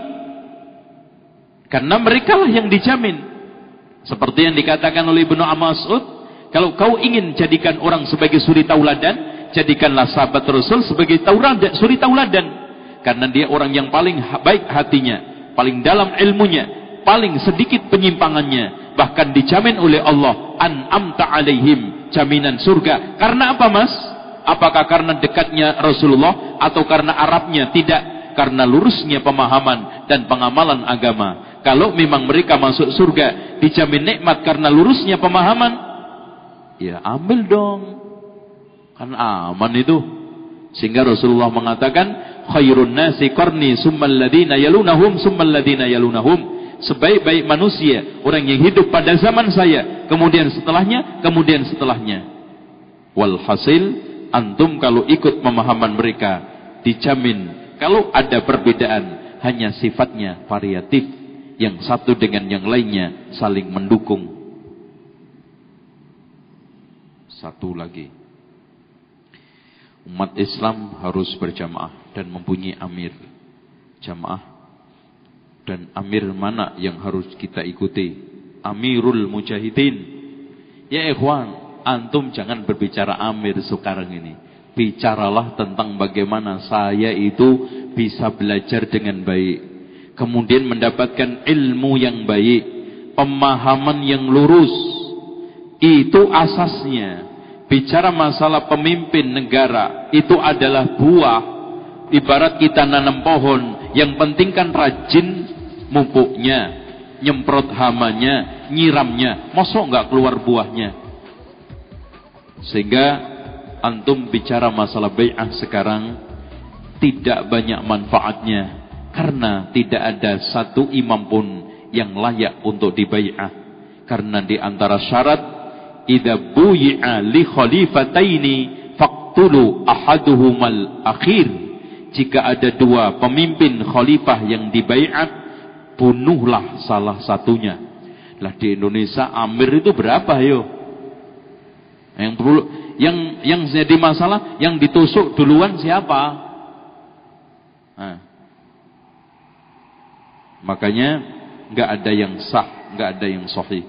Karena mereka lah yang dijamin. Seperti yang dikatakan oleh Ibnu Mas'ud, kalau kau ingin jadikan orang sebagai suri tauladan, jadikanlah sahabat Rasul sebagai tauladan, suri tauladan. Karena dia orang yang paling baik hatinya, paling dalam ilmunya, paling sedikit penyimpangannya, bahkan dijamin oleh Allah an amta alaihim jaminan surga. Karena apa Mas? Apakah karena dekatnya Rasulullah atau karena Arabnya? Tidak, karena lurusnya pemahaman dan pengamalan agama. Kalau memang mereka masuk surga dijamin nikmat karena lurusnya pemahaman, ya ambil dong. Kan aman itu. Sehingga Rasulullah mengatakan, khairun nasi qarni summal ladina yalunahum summal ladina yalunahum. Sebaik-baik manusia orang yang hidup pada zaman saya kemudian setelahnya kemudian setelahnya. Walhasil antum kalau ikut pemahaman mereka dijamin kalau ada perbedaan hanya sifatnya variatif yang satu dengan yang lainnya saling mendukung. Satu lagi. Umat Islam harus berjamaah dan mempunyai amir jamaah. Dan amir mana yang harus kita ikuti? Amirul mujahidin. Ya ikhwan antum jangan berbicara amir sekarang ini. Bicaralah tentang bagaimana saya itu bisa belajar dengan baik. Kemudian mendapatkan ilmu yang baik pemahaman yang lurus. Itu asasnya. Bicara masalah pemimpin negara itu adalah buah ibarat kita nanam pohon yang penting kan rajin mupuknya nyemprot hamanya nyiramnya. Mosok nggak keluar buahnya? Sehingga antum bicara masalah bai'ah sekarang tidak banyak manfaatnya. Karena tidak ada satu imam pun yang layak untuk dibai'ah. Karena di antara syarat idza buyi'a li khalifataini faqtulu ahaduhumal akhir jika ada dua pemimpin khalifah yang dibaiat bunuhlah salah satunya. Lah di Indonesia amir itu berapa yo? Yang perlu yang yang jadi masalah yang ditusuk duluan siapa? Nah. makanya nggak ada yang sah nggak ada yang sahih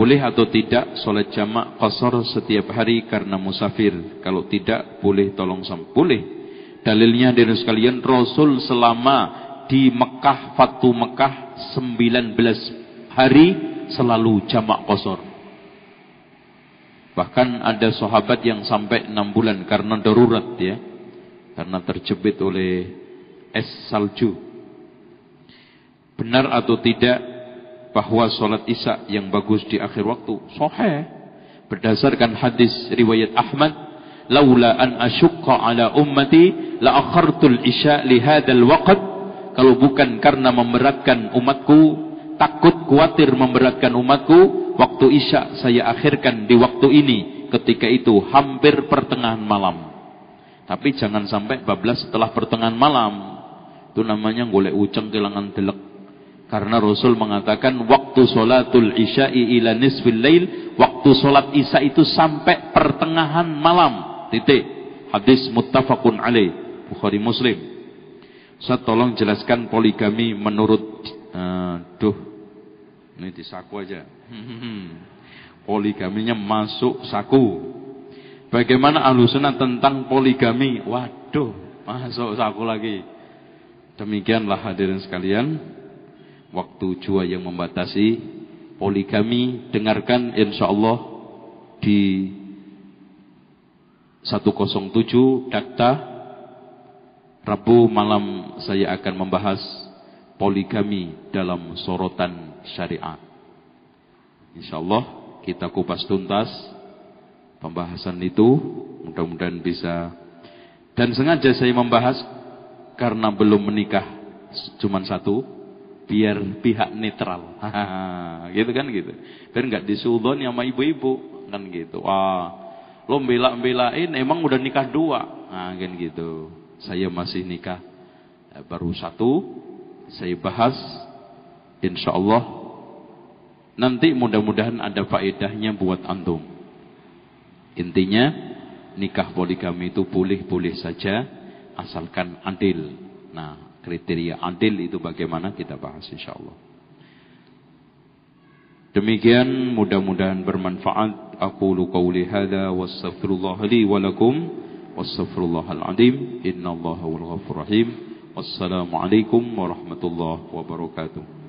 boleh atau tidak solat jamak qasar setiap hari karena musafir? Kalau tidak, boleh tolong sam. Boleh. Dalilnya dari sekalian Rasul selama di Mekah, Fatu Mekah 19 hari selalu jamak qasar. Bahkan ada sahabat yang sampai 6 bulan karena darurat ya. Karena terjepit oleh es salju. Benar atau tidak bahwa sholat isya yang bagus di akhir waktu sahih. Berdasarkan hadis riwayat Ahmad laula an asyqa ala ummati la akhartul isya li hadzal waqt. Kalau bukan karena memberatkan umatku takut khawatir memberatkan umatku waktu isya saya akhirkan di waktu ini ketika itu hampir pertengahan malam. Tapi jangan sampai bablas setelah pertengahan malam. Itu namanya golek uceng kehilangan delek karena Rasul mengatakan waktu solatul isya'i ila nisfil lail, waktu solat isya itu sampai pertengahan malam. Titik. Hadis muttafaqun alaih. Bukhari Muslim. Saya tolong jelaskan poligami menurut uh, duh. Ini di saku aja. Poligaminya masuk saku. Bagaimana alusuna tentang poligami? Waduh, masuk saku lagi. Demikianlah hadirin sekalian waktu jua yang membatasi. Poligami dengarkan insya Allah di 107 Dakta. Rabu malam saya akan membahas poligami dalam sorotan syariat. Insya Allah kita kupas tuntas pembahasan itu mudah-mudahan bisa. Dan sengaja saya membahas karena belum menikah cuma satu biar pihak netral. gitu kan gitu. Biar nggak disudon sama ibu-ibu kan gitu. Wah, lo bela-belain emang udah nikah dua. Nah, kan gitu. Saya masih nikah ya, baru satu. Saya bahas insya Allah nanti mudah-mudahan ada faedahnya buat antum. Intinya nikah poligami itu boleh-boleh saja asalkan adil. Nah, kriteria adil itu bagaimana kita bahas insyaallah. Demikian mudah-mudahan bermanfaat. Aku lu qauli hadza wastaghfirullah li wa lakum wastaghfirullahal azim. Innallaha wal ghafurur rahim. Wassalamualaikum warahmatullahi wabarakatuh.